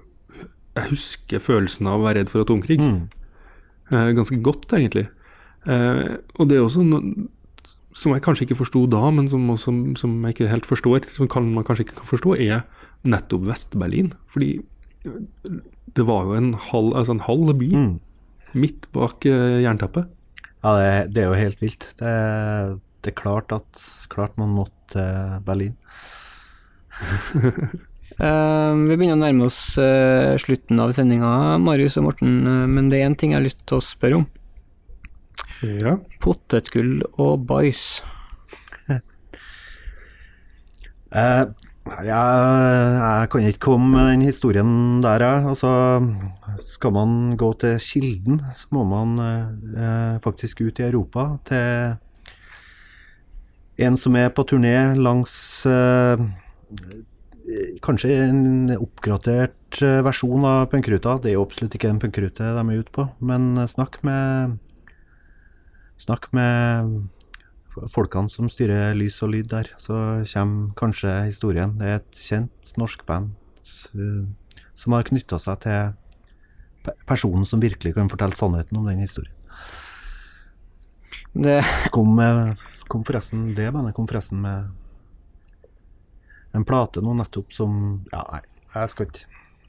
jeg husker følelsen av å være redd for atomkrig. Eh, ganske godt, egentlig. Uh, og det er også noe som jeg kanskje ikke forsto da, men som, også, som jeg ikke helt forstår, som kan, man kanskje ikke kan forstå, er nettopp Vest-Berlin. Fordi det var jo en halv, altså en halv by midt bak uh, jernteppet. Ja, det, er- det er jo helt vilt. Det, er- det er klart at klart man måtte til Berlin. uh, vi begynner å nærme oss uh, slutten av sendinga, Marius og Morten, Uh, men det er én ting jeg har lyst til å spørre om. Ja. Potetgull og bæsj. Eh, jeg, jeg kan ikke komme med den historien der, jeg. Altså, skal man gå til kilden, så må man eh, faktisk ut i Europa til en som er på turné langs eh, Kanskje en oppgradert eh, versjon av punkruta. Det er jo absolutt ikke en punkrute de er ute på, men snakk med Snakk med folkene som styrer lys og lyd der, så kommer kanskje historien. Det er et kjent norsk band som har knytta seg til personen som virkelig kan fortelle sannheten om den historien. Det, Kom, med, kom forresten, det bandet kom forresten med en plate nå nettopp som Ja, nei, jeg skal ikke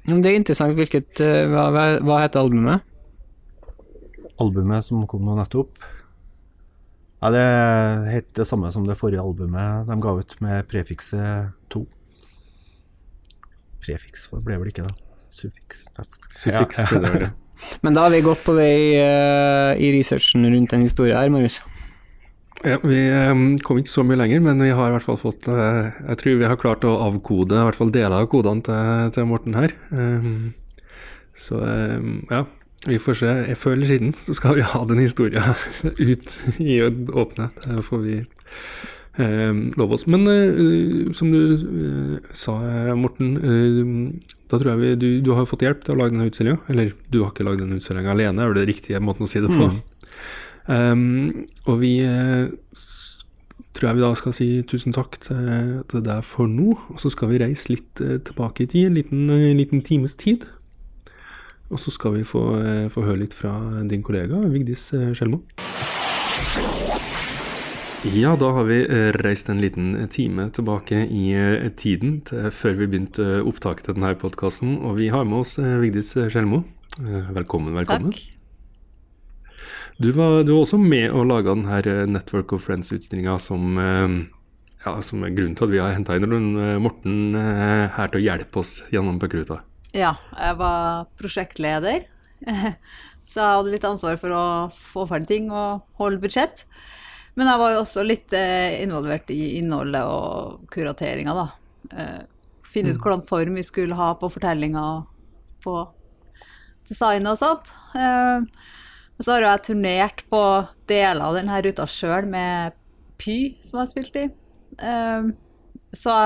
det er interessant hvilket eh, Hva, hva, hva heter albumet? Albumet som kom nå nettopp Ja, det er helt det samme som det forrige albumet de ga ut med prefikset 2. Prefiks for- ble vel ikke det? Suffiks. Suffiks, Ja. jeg det. Men da er vi godt på vei uh, i researchen rundt den historien her, Marius. Ja, vi eh, kom ikke så mye lenger, men vi har i hvert fall fått eh, Jeg tror vi har klart å avkode i hvert fall deler av kodene til, til Morten her. Um, så eh, ja, vi får se. Jeg føler siden så skal vi ha den historien ut i åpne. Det får vi eh, love oss. Men eh, som du eh, sa, eh, Morten, eh, da tror jeg vi Du, du har fått hjelp til å lage denne utstillinga. Eller du har ikke lagd denne utstillinga alene, er det riktige måten å si det på. Um, og vi eh, tror jeg vi da skal si tusen takk til, til deg for nå. Og så skal vi reise litt eh, tilbake i tid, en liten, en liten times tid. Og så skal vi få, eh, få høre litt fra din kollega Vigdis eh, Skjelmo. Ja, da har vi eh, reist en liten time tilbake i tiden til før vi begynte opptaket til denne podkasten. Og vi har med oss Vigdis Skjelmo. Velkommen, velkommen. Takk. Du var, du var også med å lage denne Network of Friends-utstillinga som, ja, som er grunnen til at vi har henta inn Morten her til å hjelpe oss gjennom Pekruta. Ja, jeg var prosjektleder. Så jeg hadde litt ansvar for å få ferdig ting og holde budsjett. Men jeg var jo også litt eh, involvert i innholdet og kurateringa, da. Eh, finne ut hvordan form vi skulle ha på fortellinga og på designet og sånt. Eh, så har jeg turnert på deler av denne ruta sjøl med Py, som jeg har spilt i. Så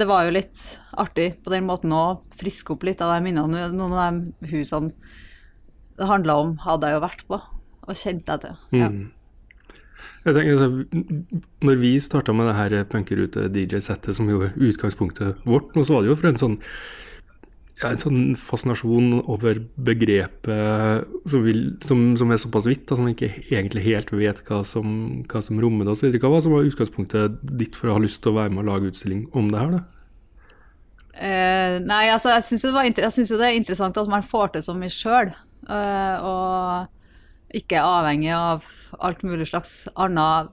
det var jo litt artig på den måten å friske opp litt av de minnene. Noen av de husene det handla om, hadde jeg jo vært på og kjent jeg til. Mm. Jeg tenker, altså, når vi starta med det her punkerute-DJ-settet, som jo er utgangspunktet vårt, nå så var det jo for en sånn ja, en sånn fascinasjon over begrepet som, vil, som, som er såpass vidt, som man ikke egentlig helt vet hva som, hva som rommer det. Hva var som var utgangspunktet ditt for å ha lyst til å være med og lage utstilling om det her? da? Eh, nei, altså, jeg syns jo, det er interessant at man får til så mye sjøl. og ikke er avhengig av alt mulig slags andre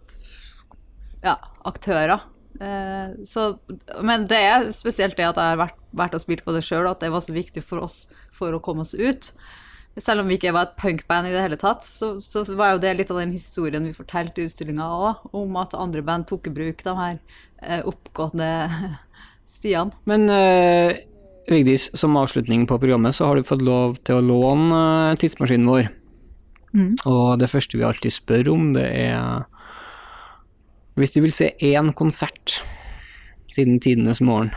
ja, aktører. Uh, så, men det er spesielt det at jeg har vært, vært og spilt på det sjøl, at det var så viktig for oss for å komme oss ut. Selv om vi ikke var et punkband i det hele tatt, så, så var jo det litt av den historien vi fortalte i utstillinga òg, om at andre band tok i bruk de her eh, oppgående stiene. Men eh, Vigdis, som avslutning på programmet, så har du fått lov til å låne eh, tidsmaskinen vår. Og det første vi alltid spør om, det er Hvis du vil se én konsert siden tidenes morgen,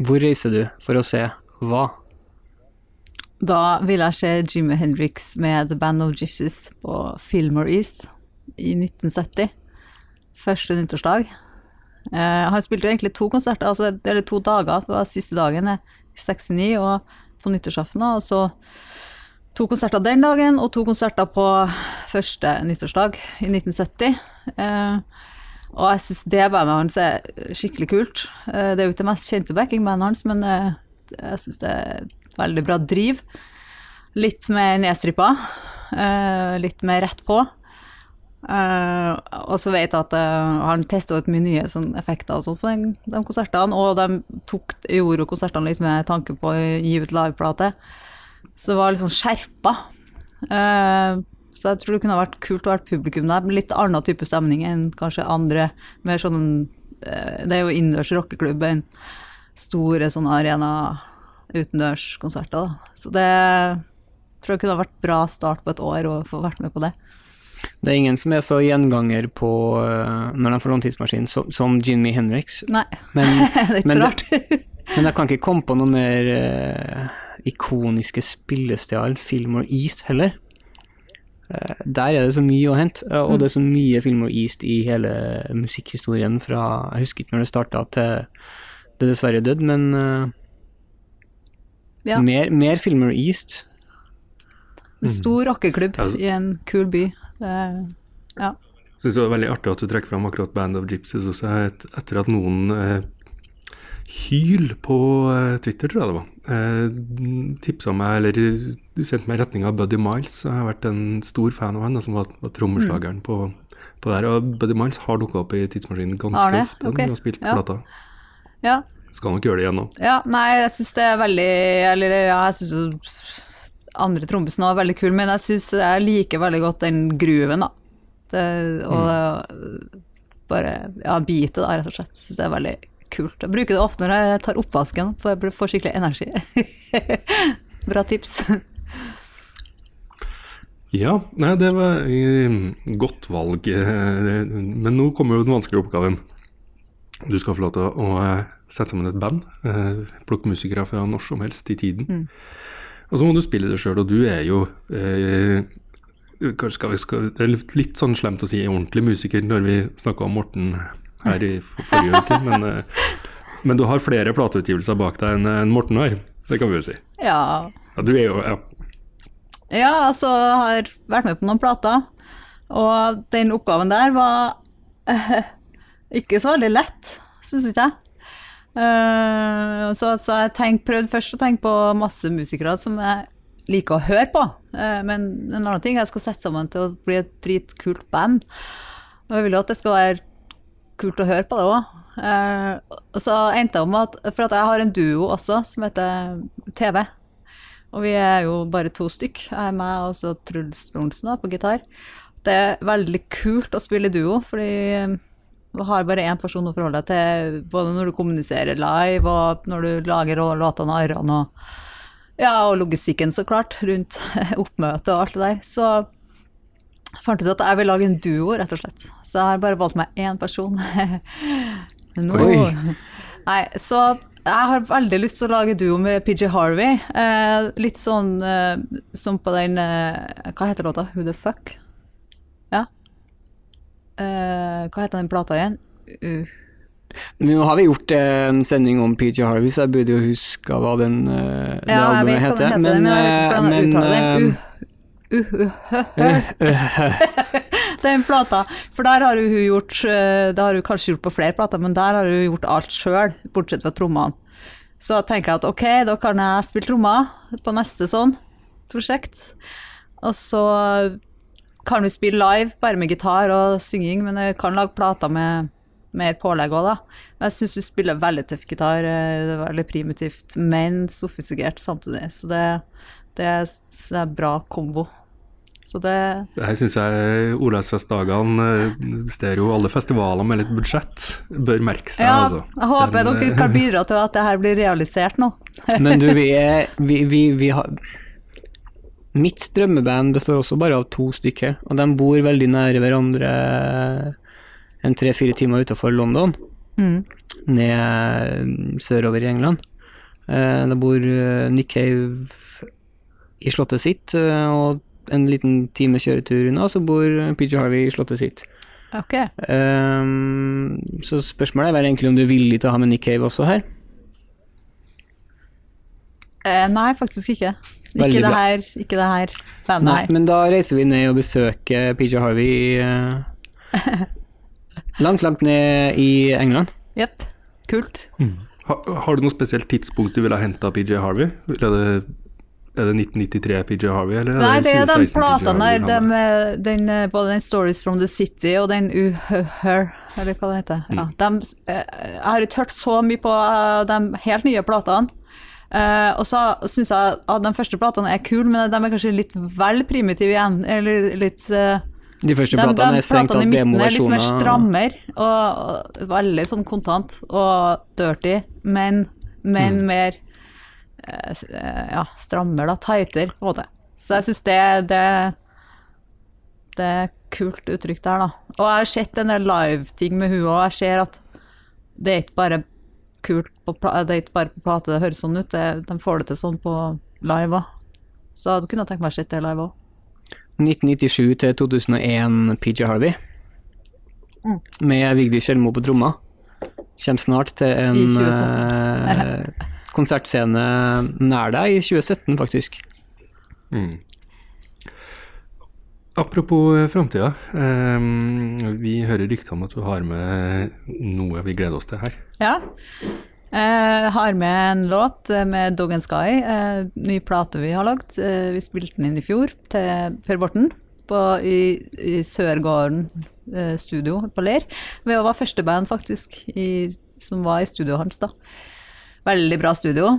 hvor reiser du for å se hva? Da ville jeg se Jimmy Hendrix med The Band of Gypsies på Fillmore East i 1970. Første nyttårsdag. Eh, han spilte jo egentlig to konserter, altså, eller to dager. Det var siste dagen eh, i 69 og på nyttårsaften. Og så to konserter den dagen og to konserter på første nyttårsdag i 1970. Eh, og jeg syns det bandet hans er skikkelig kult. Det er jo ikke det mest kjente backingbandet hans, men jeg syns det er veldig bra driv. Litt mer nedstrippa, litt mer rett på. Eh, og så vet jeg at uh, han testa ut mye nye sånn effekter og sånt på den, de konsertene, og de tok, gjorde jo konsertene litt med tanke på å gi ut liveplate. Så det var litt sånn skjerpa. Uh, så jeg tror det kunne vært kult å være publikum der, litt annen type stemning enn kanskje andre. Mer sånn eh, Det er jo innendørs rockeklubb, enn store sånne arena utendørskonserter, da. Så det tror jeg kunne vært bra start på et år å få vært med på det. Det er ingen som er så gjenganger på eh, når de får låne tidsmaskin som, som Jimmy Hendrix. Nei, Men, det er ikke men så rart. men jeg kan ikke komme på noe mer uh, ikoniske spillesteder Filmore East heller. Uh, der er det så mye å hente, uh, og det er så mye Fillmore East i hele musikkhistorien fra Jeg husker ikke når det starta til det dessverre er dødd, men Ja. mer, mer Fillmore East. En stor rockeklubb mm. i en kul by. Det, ja. Syns det var veldig artig at du trekker fram akkurat Band of Gypsies også, et, etter at noen eh, Hyl på eh, Twitter, tror jeg det var, eh, tipsa meg, eller sendte meg i retning av Buddy Miles. Jeg har vært en stor fan av han, da, som var, var trommeslageren på, på det her. Og Buddy Miles har dukka opp i tidsmaskinen ganske ofte Okay. han har spilt Ja. plata. ja. Skal nok gjøre det igjen nå. Ja, nei, jeg syns det er veldig Eller ja, jeg syns jo andre trommisen var veldig kul, men jeg syns jeg liker veldig godt den grooven, da. Det, og bare ja, bitet, da, rett og slett. Syns det er veldig kult. Jeg bruker det ofte når jeg tar oppvasken, for jeg får skikkelig energi. Bra tips. Ja, nei, det var eh, godt valg. eh, Men nå kommer jo den vanskelige oppgaven. Du skal få lov til å eh, sette sammen et band. Plukke musikere fra når som helst i tiden. Og så må du spille det sjøl, og du er jo eh, kanskje skal vi, skal, Det er litt, sånn slemt å si ordentlig musiker når vi snakka om Morten her i for- forrige uke, men, eh, men du har flere plateutgivelser bak deg enn en Morten har. Det kan vi jo si. Ja, Ja, du er jo ja, Ja, altså, har vært med på noen plater, og den oppgaven der var eh, ikke så veldig lett, syns ikke jeg. Eh, så, så jeg tenk, prøvde først å tenke på masse musikere som jeg liker å høre på, Uh, men en annen ting jeg skal sette sammen til å bli et dritkult band. Og jeg vil jo at det skal være kult å høre på det òg. og så endte jeg om at For at jeg har en duo også, som heter TV. Og vi er jo bare to stykk. Jeg er meg og Truls Lorentzen på gitar. Det er veldig kult å spille duo, fordi har bare én person å forholde deg til, både når du kommuniserer live, og når du lager låtene og arrene, og, ja, og logistikken, så klart, rundt oppmøte og alt det der. Så jeg fant ut at jeg vil lage en duo, rett og slett. Så jeg har bare valgt meg én person. Nå. Oi. Nei, så jeg har veldig lyst til å lage duo med PJ Harvey. Eh, litt sånn eh, som på den eh, Hva heter låta? Who the fuck? Eh, hva heter den plata igjen? Uh, Nå har vi gjort en sending om PJ Harvey, så jeg burde jo huske hva den, uh, det ja, albumet heter. men, jeg uttaler den. eh, plata. For der har hun gjort eh, Det har hun kanskje gjort på flere plater, men der har hun gjort alt sjøl, bortsett fra trommene. Så tenker jeg at ok, da kan jeg spille trommer på neste sånn prosjekt. Og så kan vi spille live, bare med gitar og synging, men jeg kan lage plater med mer pålegg òg, da. Men jeg syns du spiller veldig tøff gitar. eh, Det er veldig primitivt, men sofistikert samtidig. Så det, det, er, det er bra kombo. Så det Det her syns jeg Olavsfestdagene, eh, stereo, alle festivaler med litt budsjett, bør merke seg. Ja, altså. jeg håper Den, dere eh, kan bidra til at det her blir realisert nå. Men du, vi er vi, vi, vi har Mitt drømmeband består også bare av to stykker, og de bor veldig nære hverandre en tre-fire timer utenfor London, Mm. ned sørover i England. Eh, Da bor eh, Nick Cave i slottet sitt, eh, og en liten time kjøretur unna så bor PJ Harvey i slottet sitt. Ok. Um, så spørsmålet er egentlig om du er villig til å ha med Nick Cave også her? Eh, nei, faktisk ikke. Veldig Ikke det her, ikke det her bandet Nei, her. men da reiser vi ned og besøker PJ Harvey i, eh, Langt, langt ned i England. Jepp. Kult. ha, har du noe spesielt tidspunkt du ville ha henta PJ Harvey? Er det, er det 1993 PJ Harvey, eller Nei, det er de 2016 PJ platene der, eh, den, eh, både den Stories from the City og den Uhør, eller hva det heter. Ja, dem, eh, jeg har ikke hørt så mye på de helt nye platene. Eh, og så syns jeg at de første platene er kule, men de er kanskje litt vel primitive igjen. Eller litt uh, De første platene de er strengt tatt midten er litt mer demoversjoner. strammer, og, og veldig sånn kontant og dirty, men, men mer uh, ja, strammer, da, tighter, på en måte. Så jeg syns det, det det er kult uttrykk der, da. Og jeg har sett en del live-ting med hun òg. jeg ser at det er ikke bare kult på, pla- det er ikke bare på plate det høres sånn ut, det, de får det til sånn på live òg. Så jeg kunne tenkt meg å se det live òg. 1997 til 2001 PJ Harvey. Mm. Med Vigdis Kjellmo på tromma. Kommer snart til en eh, konsertscene nær deg, i 2017 faktisk. Mm. Apropos eh, framtida. ehm, vi hører rykter om at du har med noe vi gleder oss til her. Ja. Jeg har med en låt eh, med Dog and Sky, eh, ny plate vi har lagd. Vi spilte den inn i fjor til Per Borten på, i, i Sørgården studio på Ler. Vi var første band faktisk i, som var i studioet hans da. Veldig bra studio.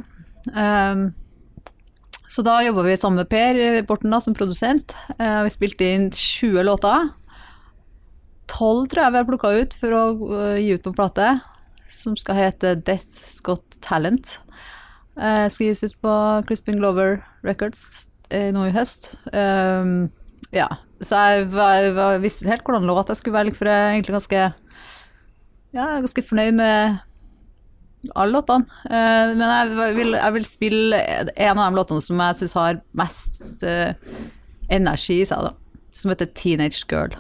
Um, så da jobba vi sammen med Per Borten da, som produsent. Eh, vi spilte inn 20 låter. 12 tror jeg vi har plukka ut for å eh, gi ut på plate som skal hete Death's Got Talent. Eh, skal gis ut på Crispin Glover Records nå i høst. Ja, så jeg, var, var, visste helt hvordan låt jeg skulle velge, for jeg er egentlig ganske ja, jeg ganske fornøyd med alle låtene. Uh, men jeg vil, jeg vil, spille en av de låtene som jeg syns har mest uh, energi i seg, da. Som heter 'Teenage Girl'.